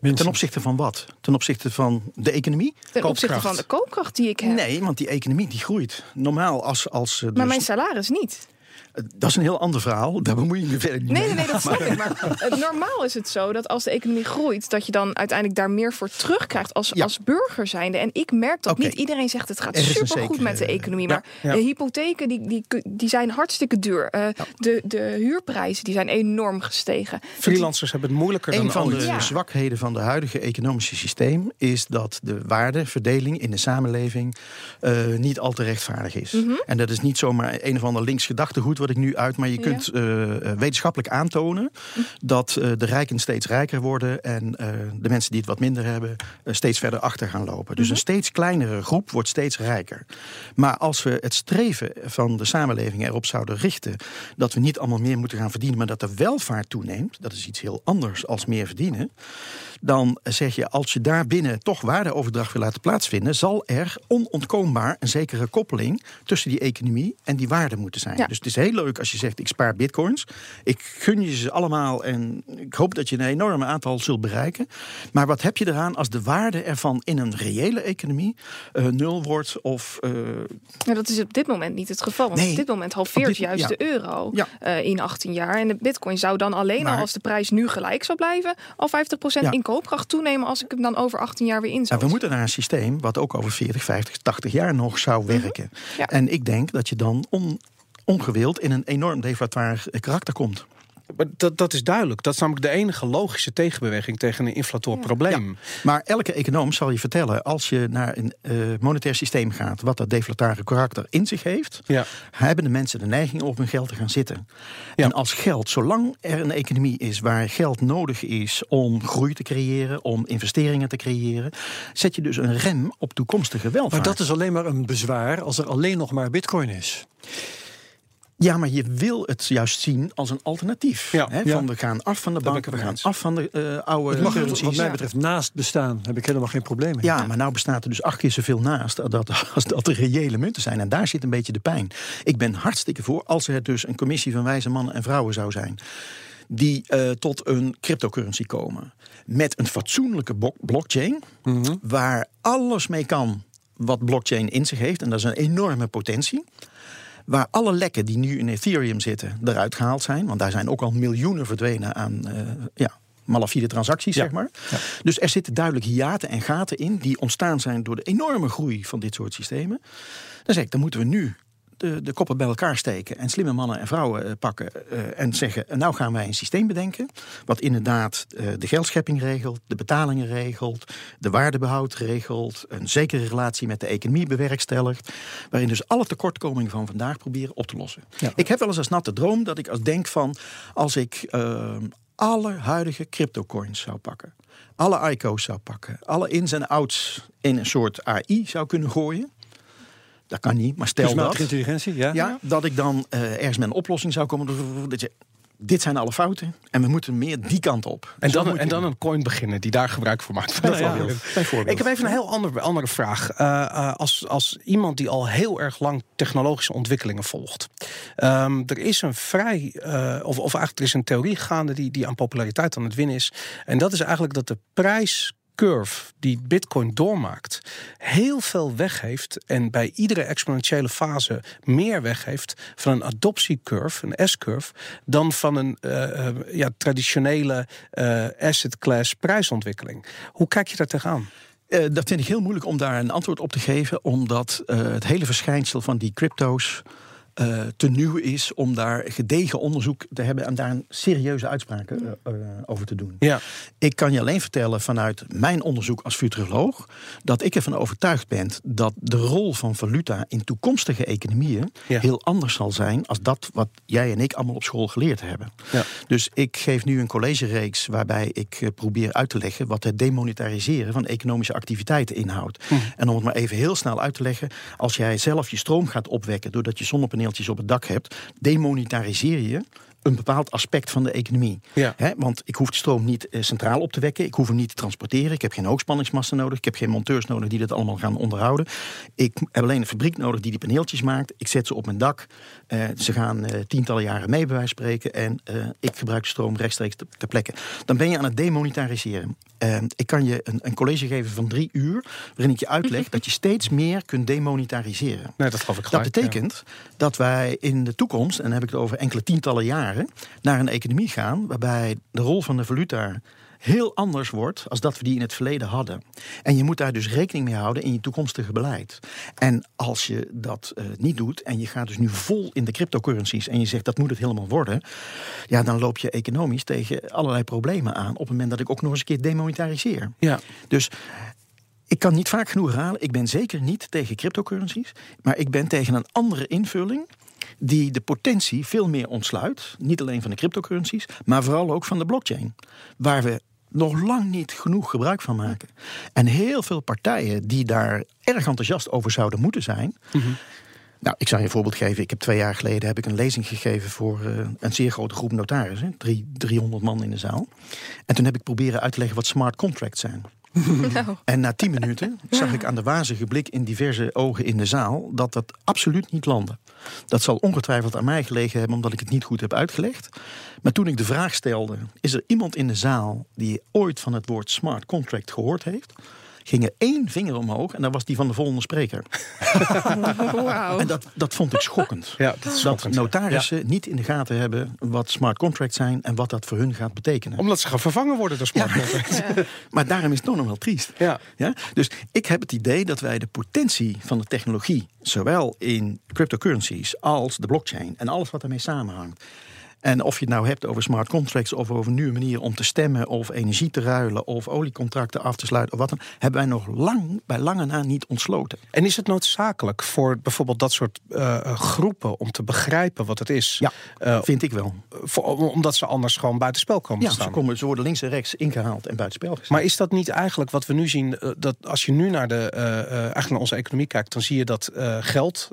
D: eh, ten opzichte van wat? Ten opzichte van de economie?
C: Ten opzichte van de koopkracht die ik heb.
D: Nee, want die economie die groeit. Normaal als... als eh,
C: Maar
D: dus-
C: mijn salaris niet.
D: Dat is een heel ander verhaal. Daar bemoei ik me verder niet
C: Nee,
D: mee.
C: nee, nee, dat [laughs] snap ik. Maar eh, normaal is het zo dat als de economie groeit, dat je dan uiteindelijk daar meer voor terugkrijgt als,
D: Ja.
C: als burger zijnde. En ik merk dat niet iedereen zegt het gaat
D: Er een
C: supergoed met de economie. Maar
A: ja.
C: de hypotheken die, die, die zijn hartstikke duur. Eh, de, de huurprijzen die zijn enorm gestegen.
A: Freelancers hebben het moeilijker
D: Een
A: dan
D: van
A: ooit.
D: de
C: Ja.
D: zwakheden van de huidige economische systeem is dat de waardeverdeling in de samenleving eh, niet al te rechtvaardig is.
C: Mhm.
D: En dat is niet zomaar een of ander links gedachtegoed wat ik nu uit, maar je kunt eh, eh, wetenschappelijk aantonen dat eh, de rijken steeds rijker worden en de mensen die het wat minder hebben steeds verder achter gaan lopen. Dus een steeds kleinere groep wordt steeds rijker. Maar als we het streven van de samenleving erop zouden richten dat we niet allemaal meer moeten gaan verdienen, maar dat de welvaart toeneemt, dat is iets heel anders als meer verdienen. Dan zeg je, als je daarbinnen toch waardeoverdracht wil laten plaatsvinden, zal er onontkoombaar een zekere koppeling tussen die economie en die waarde moeten zijn.
C: Ja.
D: Dus het is heel leuk als je zegt, ik spaar bitcoins. Ik gun je ze allemaal en ik hoop dat je een enorme aantal zult bereiken. Maar wat heb je eraan als de waarde ervan in een reële economie eh, nul wordt of eh,
C: Ja, dat is op dit moment niet het geval. Want
D: Nee,
C: op dit moment halveert
D: dit-
C: juist
D: ja.
C: de euro
D: Ja.
C: eh, in 18 jaar. En de bitcoin zou dan alleen al als de prijs nu gelijk zou blijven... al 50%
D: Ja.
C: in koopkracht toenemen als ik hem dan over 18 jaar weer in zou
D: Nou, we moeten naar een systeem wat ook over 40, 50, 80 jaar nog zou werken.
C: Ja.
D: En ik denk dat je dan on, ongewild in een enorm deflatoir karakter komt.
A: Maar dat, dat is duidelijk. Dat is namelijk de enige logische tegenbeweging tegen een inflator
C: Ja.
A: probleem.
D: Maar elke econoom zal je vertellen, als je naar een eh, monetair systeem gaat, wat dat deflatoire karakter in zich heeft,
A: Ja.
D: hebben de mensen de neiging om op hun geld te gaan zitten.
A: Ja.
D: En als geld, zolang er een economie is waar geld nodig is om groei te creëren, om investeringen te creëren, zet je dus een rem op toekomstige welvaart.
B: Maar dat is alleen maar een bezwaar als er alleen nog maar bitcoin is.
D: Ja, maar je wil het juist zien als een alternatief.
A: Ja,
D: hè?
B: ja.
D: Van we gaan af van de banken, we gaan
A: eens.
D: af van de eh, oude
B: Het mag er
D: currencies.
B: wat mij betreft naast bestaan. Heb ik helemaal geen probleem mee.
D: Ja, maar nou bestaat er dus acht keer zoveel naast dat, als dat er reële munten zijn. En daar zit een beetje de pijn. Ik ben hartstikke voor als er dus een commissie van wijze mannen en vrouwen zou zijn. Die eh, tot een cryptocurrency komen. Met een fatsoenlijke blockchain.
B: Mhm.
D: Waar alles mee kan wat blockchain in zich heeft. En dat is een enorme potentie. Waar alle lekken die nu in Ethereum zitten eruit gehaald zijn. Want daar zijn ook al miljoenen verdwenen aan eh, ja, malafide transacties,
B: Ja.
D: zeg maar. Dus er zitten duidelijk hiaten en gaten in die ontstaan zijn door de enorme groei van dit soort systemen. Dan zeg ik, dan moeten we nu de, de koppen bij elkaar steken en slimme mannen en vrouwen eh, pakken eh, en zeggen, nou gaan wij een systeem bedenken wat inderdaad eh, de geldschepping regelt, de betalingen regelt, de waardebehoud regelt, een zekere relatie met de economie bewerkstelligt, waarin dus alle tekortkomingen van vandaag proberen op te lossen.
B: Ja.
D: Ik heb wel eens als natte droom dat ik als denk van, als ik eh, alle huidige cryptocoins zou pakken, alle ICO's zou pakken, alle ins en outs in een soort AI zou kunnen gooien. Dat kan niet, maar stel
B: Kunstmatige
D: dat.
B: intelligentie, ja.
D: Ja, dat ik dan eh, ergens met een oplossing zou komen. Dat je, dit zijn alle fouten en we moeten meer die kant op.
A: En
D: Zo
A: dan, en dan een coin beginnen die daar gebruik van maakt.
D: Bijvoorbeeld. Bijvoorbeeld.
A: Ik heb even een heel ander, andere vraag. Eh, eh, als, als iemand die al heel erg lang technologische ontwikkelingen volgt. Ehm, er is een vrij, eh, of, of eigenlijk er is een theorie gaande die, die aan populariteit aan het winnen is. En dat is eigenlijk dat de prijs curve die Bitcoin doormaakt, heel veel weggeeft en bij iedere exponentiële fase meer weggeeft van een adoptiecurve, een S-curve, dan van een eh, eh, ja, traditionele eh, asset class prijsontwikkeling. Hoe kijk je daar tegenaan?
D: Dat vind ik heel moeilijk om daar een antwoord op te geven, omdat het hele verschijnsel van die crypto's eh, te nieuw is om daar gedegen onderzoek te hebben en daar een serieuze uitspraken eh, eh, over te doen.
A: Ja.
D: Ik kan je alleen vertellen vanuit mijn onderzoek als futuroloog dat ik ervan overtuigd ben dat de rol van valuta in toekomstige economieën
A: Ja.
D: heel anders zal zijn als dat wat jij en ik allemaal op school geleerd hebben.
A: Ja.
D: Dus ik geef nu een collegereeks waarbij ik probeer uit te leggen wat het demonetariseren van economische activiteiten inhoudt. En om het maar even heel snel uit te leggen, als jij zelf je stroom gaat opwekken doordat je zonnepaneeltjes op het dak hebt, demonetariseer je een bepaald aspect van de economie.
A: Ja.
D: Want ik hoef de stroom niet eh, centraal op te wekken. Ik hoef hem niet te transporteren. Ik heb geen hoogspanningsmassa nodig. Ik heb geen monteurs nodig die dat allemaal gaan onderhouden. Ik heb alleen een fabriek nodig die die paneeltjes maakt. Ik zet ze op mijn dak. Eh, ze gaan eh, tientallen jaren mee bij wijze van spreken. En ik gebruik de stroom rechtstreeks te- ter plekke. Dan ben je aan het demonetariseren. Ik kan je een, een college geven van drie uur. Waarin ik je uitleg [laughs] dat je steeds meer kunt demonetariseren.
A: Nee, dat
D: betekent dat wij in de toekomst, en dan heb ik het over enkele tientallen jaren, naar een economie gaan waarbij de rol van de valuta heel anders wordt als dat we die in het verleden hadden. En je moet daar dus rekening mee houden in je toekomstige beleid. En als je dat eh, niet doet en je gaat dus nu vol in de cryptocurrencies en je zegt dat moet het helemaal worden, ja, dan loop je economisch tegen allerlei problemen aan op het moment dat ik ook nog eens een keer demonetariseer.
A: Ja.
D: Dus ik kan niet vaak genoeg herhalen. Ik ben zeker niet tegen cryptocurrencies. Maar ik ben tegen een andere invulling. Die de potentie veel meer ontsluit. Niet alleen van de cryptocurrencies. Maar vooral ook van de blockchain. Waar we nog lang niet genoeg gebruik van maken. En heel veel partijen die daar erg enthousiast over zouden moeten zijn. Nou, ik zal je een voorbeeld geven. Ik heb twee jaar geleden heb ik een lezing gegeven voor eh, een zeer grote groep notarissen. Drie, 300 man in de zaal. En toen heb ik proberen uit te leggen wat smart contracts zijn. [laughs]
C: Nou,
D: En na tien minuten zag ik aan de wazige blik in diverse ogen in de zaal dat dat absoluut niet landde. Dat zal ongetwijfeld aan mij gelegen hebben omdat ik het niet goed heb uitgelegd. Maar toen ik de vraag stelde: is er iemand in de zaal die ooit van het woord smart contract gehoord heeft? Ging er één vinger omhoog en dat was die van de volgende spreker. [laughs]
C: wauw.
D: En dat, dat vond ik schokkend.
A: Ja, dat is
D: Dat
A: ja.
D: notarissen niet in de gaten hebben wat smart contracts zijn en wat dat voor hun gaat betekenen.
A: Omdat ze gaan vervangen worden door smart contracts. [laughs]
D: Maar daarom is het nog nog wel triest.
A: Ja.
D: Ja? Dus ik heb het idee dat wij de potentie van de technologie, zowel in cryptocurrencies als de blockchain en alles wat ermee samenhangt. En of je het nou hebt over smart contracts of over een nieuwe manier om te stemmen of energie te ruilen of oliecontracten af te sluiten of wat dan, hebben wij nog lang bij lange na niet ontsloten.
A: En is het noodzakelijk voor bijvoorbeeld dat soort eh, groepen om te begrijpen wat het is?
D: Ja,
A: Eh,
D: vind ik wel.
A: voor, omdat ze anders gewoon buitenspel komen
D: Ja,
A: te
D: ze,
A: staan.
D: komen, ze worden links en rechts ingehaald en buitenspel gezet.
A: Maar is dat niet eigenlijk wat we nu zien? eh, Dat als je nu naar, de, eigenlijk naar onze economie kijkt, dan zie je dat geld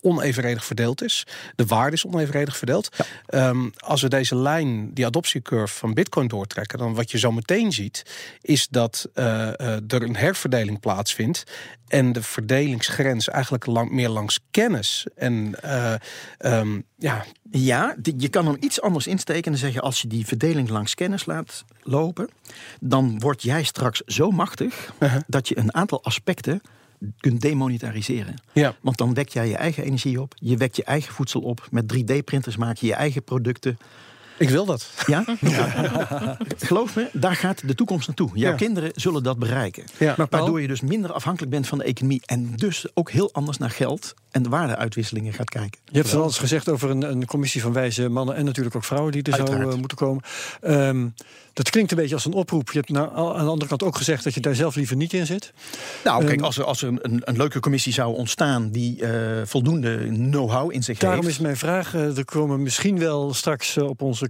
A: onevenredig verdeeld is. De waarde is onevenredig verdeeld. Ehm, als we deze lijn, die adoptiecurve van Bitcoin doortrekken, dan wat je zo meteen ziet, is dat uh, er een herverdeling plaatsvindt. En de verdelingsgrens eigenlijk lang, meer langs kennis. En uh, um, ja.
D: Ja, je kan hem iets anders insteken en zeggen: als je die verdeling langs kennis laat lopen, dan word jij straks zo machtig uh -huh. dat je een aantal aspecten kunt demonetariseren.
A: Ja.
D: Want dan wek jij je eigen energie op, je wekt je eigen voedsel op. Met 3D-printers maak je je eigen producten.
A: Ik wil dat.
D: Ja? [laughs] ja. Geloof me, daar gaat de toekomst naartoe. Jouw ja. kinderen zullen dat bereiken.
A: Ja.
D: Maar waardoor je dus minder afhankelijk bent van de economie. En dus ook heel anders naar geld en de waardeuitwisselingen gaat kijken.
B: Je hebt het al eens gezegd over een, een, commissie van wijze mannen en natuurlijk ook vrouwen die er
D: Uiteraard.
B: zou uh, moeten komen. Um, dat klinkt een beetje als een oproep. Je hebt nou, aan de andere kant ook gezegd dat je daar zelf liever niet in zit.
D: Nou, kijk, um, als er, als er een, een, leuke commissie zou ontstaan die uh, voldoende know-how in zich
B: daarom
D: heeft.
B: Daarom is mijn vraag: uh, er komen misschien wel straks uh, op onze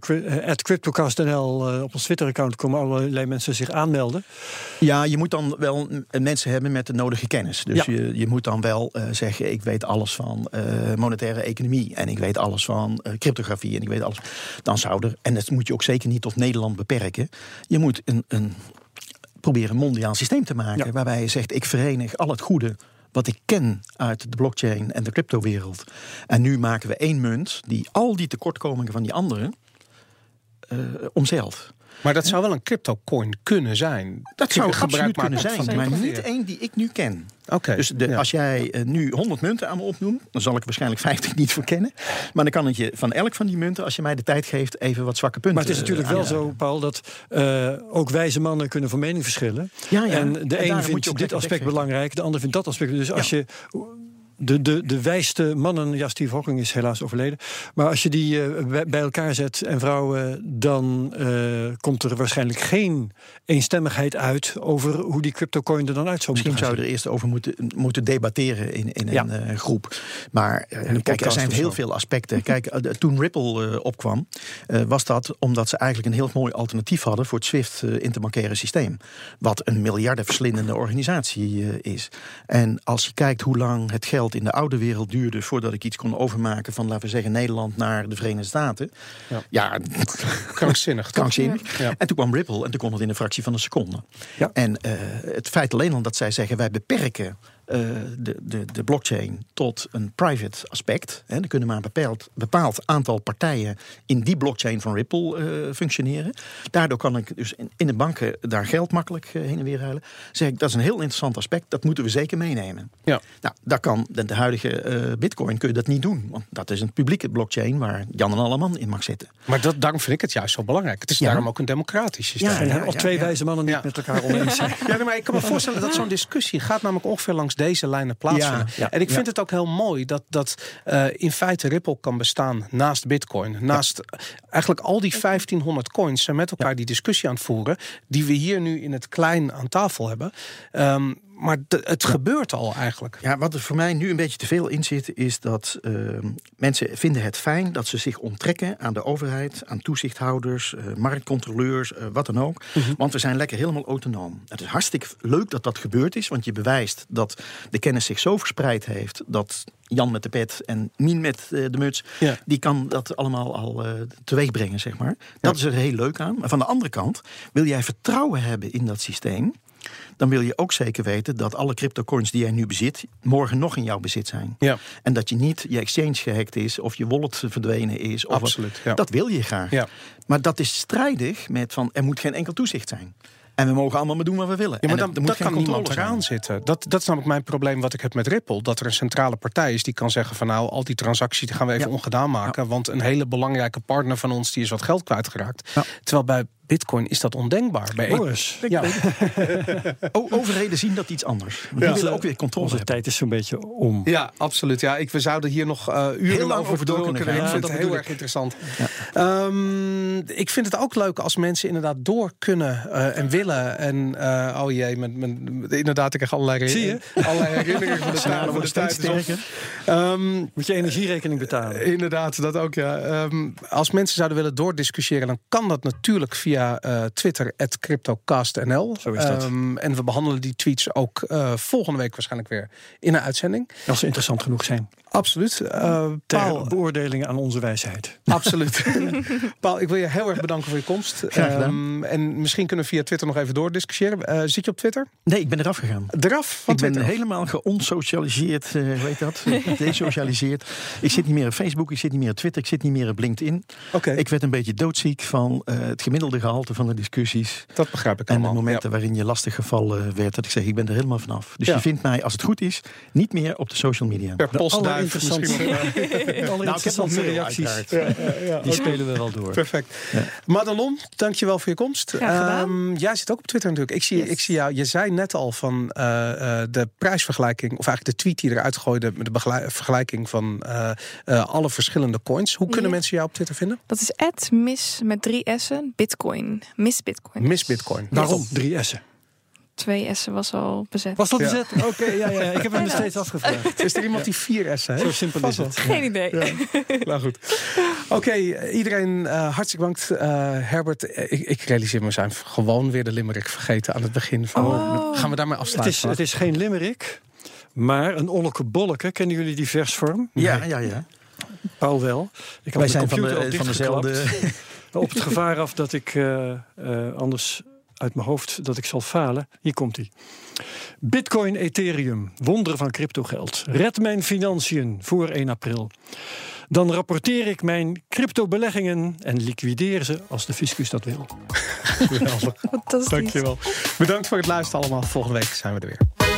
B: CryptoCast.nl op ons Twitter-account komen allerlei mensen zich aanmelden.
D: Ja, je moet dan wel mensen hebben met de nodige kennis. Dus
B: ja.
D: je, je moet dan wel zeggen: ik weet alles van monetaire economie en ik weet alles van cryptografie en ik weet alles. Dan zou er, en dat moet je ook zeker niet tot Nederland beperken. Je moet een, een proberen een mondiaal systeem te maken.
B: Ja.
D: Waarbij je zegt: ik verenig al het goede wat ik ken uit de blockchain en de cryptowereld. En nu maken we één munt die al die tekortkomingen van die anderen omzeilt.
A: Maar dat zou wel een crypto-coin kunnen zijn.
D: Dat zou absoluut kunnen zijn, maar niet één die ik nu ken.
A: Okay,
D: dus de, ja. als jij uh, nu 100 munten aan me opnoemt, dan zal ik waarschijnlijk 50 niet verkennen. Maar dan kan ik je van elk van die munten, als je mij de tijd geeft, even wat zwakke punten.
B: Maar het is natuurlijk wel zo, Paul, dat uh, ook wijze mannen kunnen van mening verschillen.
D: Ja, ja.
B: En de een vindt dit aspect belangrijk, de ander vindt dat aspect. Dus als je de, de, de wijste mannen, ja, Steve Hawking is helaas overleden. Maar als je die uh, bij elkaar zet en vrouwen, dan uh, komt er waarschijnlijk geen eenstemmigheid uit over hoe die cryptocoin er dan uit zou
D: Misschien zou je er eerst over moeten, moeten debatteren in, in
B: ja.
D: een uh, groep. Maar kijk, er zijn heel veel aspecten. [laughs] Kijk, toen Ripple opkwam, was dat omdat ze eigenlijk een heel mooi alternatief hadden voor het SWIFT interbankaire systeem. Wat een miljardenverslindende organisatie is. En als je kijkt hoe lang het geld in de oude wereld duurde voordat ik iets kon overmaken van, laten we zeggen, Nederland naar de Verenigde Staten.
A: Ja,
D: ja [laughs]
A: krankzinnig.
D: krankzinnig. Ja. En toen kwam Ripple en toen kon het in een fractie van een seconde.
B: Ja.
D: En uh, het feit alleen al dat zij zeggen wij beperken de, de, de blockchain tot een private aspect. Hè, er kunnen maar een bepaald, bepaald aantal partijen in die blockchain van Ripple uh, functioneren. Daardoor kan ik dus in, in de banken daar geld makkelijk uh, heen en weer ruilen. Zeg ik, dat is een heel interessant aspect. Dat moeten we zeker meenemen.
A: Ja.
D: Nou, daar kan de, de huidige bitcoin kun je dat niet doen. Want dat is een publieke blockchain waar Jan en Alleman in mag zitten.
A: Maar dat, daarom vind ik het juist zo belangrijk. Het is ja. daarom ook een democratisch systeem.
B: Ja, ja, of twee wijze mannen niet met elkaar oneens zijn.
A: Ja, maar ik kan me voorstellen dat zo'n discussie gaat namelijk ongeveer langs deze lijnen plaatsvinden.
D: Ja, ja,
A: en ik vind het ook heel mooi dat, dat uh, in feite Ripple kan bestaan naast Bitcoin. Naast eigenlijk al die 1500 coins zijn met elkaar die discussie aan het voeren. Die we hier nu in het klein aan tafel hebben. Um, maar de, het gebeurt al eigenlijk.
D: Ja, wat er voor mij nu een beetje te veel in zit, is dat uh, mensen vinden het fijn dat ze zich onttrekken aan de overheid, aan toezichthouders, uh, marktcontroleurs, uh, wat dan ook.
A: Mhm.
D: Want we zijn lekker helemaal autonoom. Het is hartstikke leuk dat dat gebeurd is, want je bewijst dat de kennis zich zo verspreid heeft dat Jan met de pet en Mien met uh, de muts,
A: ja.
D: die kan dat allemaal al uh, teweeg brengen, zeg maar. Dat ja. is er heel leuk aan. Maar van de andere kant, wil jij vertrouwen hebben in dat systeem, dan wil je ook zeker weten dat alle cryptocoins die jij nu bezit, morgen nog in jouw bezit zijn.
A: Ja.
D: En dat je niet je exchange gehackt is of je wallet verdwenen is. Of
A: Absoluut. Ja.
D: Dat wil je graag.
A: Ja.
D: Maar dat is strijdig met van er moet geen enkel toezicht zijn. En we mogen allemaal maar doen wat we willen.
A: Ja, maar
D: en
A: dan,
D: er moet
A: dat kan niemand eraan zitten. Dat, dat is namelijk mijn probleem wat ik heb met Ripple. Dat er een centrale partij is die kan zeggen van nou, al die transacties gaan we even
D: Ja.
A: ongedaan maken. Want een hele belangrijke partner van ons die is wat geld kwijtgeraakt. Terwijl bij Bitcoin is dat ondenkbaar. Bij
B: Boris,
A: ja. [laughs]
D: O- overheden zien dat iets anders. Want Die willen ook weer controle
B: onze
D: hebben.
B: tijd is zo'n beetje om.
A: Ja, absoluut. Ja, ik, we zouden hier nog uh, uren
D: Heel lang over door kunnen.
A: Ik
D: Ja,
A: vind
D: dat
A: het heel erg interessant. Ehm, ik vind het ook leuk als mensen inderdaad door kunnen uh, en willen. En uh, oh jee, met, met, inderdaad, ik krijg allerlei,
B: Zie je?
A: allerlei herinneringen van de [laughs] tijd. Van de tijd. Um,
B: Moet je energierekening betalen?
A: Inderdaad, dat ook ja. Um, als mensen zouden willen doordiscussiëren, dan kan dat natuurlijk via uh, Twitter, CryptoCastNL.
B: Zo is dat.
A: Um, en we behandelen die tweets ook uh, volgende week waarschijnlijk weer in een uitzending.
B: Als ze interessant genoeg zijn.
A: Absoluut. Uh,
B: Paul, beoordelingen aan onze wijsheid.
A: Absoluut. [laughs] Paul, ik wil je heel erg bedanken voor je komst. Um, en misschien kunnen we via Twitter nog even doordiscussiëren. Uh, zit je op Twitter?
D: Nee, ik ben eraf gegaan.
A: Eraf?
D: ik ben helemaal geonsocialiseerd, uh, weet dat? [laughs] Desocialiseerd. Ik zit niet meer op Facebook, ik zit niet meer op Twitter, ik zit niet meer op LinkedIn.
A: Oké.
D: Ik werd een beetje doodziek van het gemiddelde gehalte van de discussies.
A: Dat begrijp ik
D: En
A: allemaal.
D: de momenten waarin je lastig gevallen werd, dat ik zeg, ik ben er helemaal vanaf. Dus
A: Ja.
D: je vindt mij, als het goed is, niet meer op de social media.
A: Per postduif [laughs]
D: Nou, ik heb nog
B: reacties, die spelen we wel door.
A: Perfect.
D: Ja.
A: Madelon, dankjewel voor je komst. Ehm, jij zit ook op Twitter natuurlijk. Ik zie,
C: Yes.
A: ik zie jou, je zei net al van eh, eh, de prijsvergelijking, of eigenlijk de tweet die je eruit gooide met de vergelijking van eh, eh, alle verschillende coins. Hoe kunnen
C: Ja.
A: mensen jou op Twitter vinden?
C: Dat is mis met drie S'en, bitcoin. Miss bitcoin.
A: Miss Bitcoin.
B: Waarom? Drie S'en.
C: Twee S'en was al bezet.
B: Was dat
A: Ja.
B: bezet? [laughs] Oké, ja, ja. Ik heb hem er steeds afgevraagd. [laughs]
A: Is er iemand die vier S'en heeft?
B: Zo simpel is het.
C: Geen idee.
A: Nou goed. Oké, iedereen eh, hartstikke bedankt. Eh, Herbert, eh, ik, ik realiseer me, we zijn gewoon weer de limerick vergeten aan het begin. Van,
C: Oh.
A: Gaan we daarmee
B: Het
A: afsluiten?
B: is, het is geen limerick, maar een olleke bolleke. Kennen jullie die versvorm?
D: Ja, ja, ja.
B: Paul wel. Ik
D: Wij zijn van, de, van dezelfde. [laughs]
B: Op het gevaar af dat ik eh, eh, anders uit mijn hoofd dat ik zal falen. Hier komt hij. Bitcoin, Ethereum, wonderen van cryptogeld. Red mijn financiën voor 1 april. Dan rapporteer ik mijn cryptobeleggingen en liquideer ze als de fiscus dat wil. [laughs]
A: Geweldig. Dankjewel. Bedankt voor het luisteren allemaal. Volgende week zijn we er weer.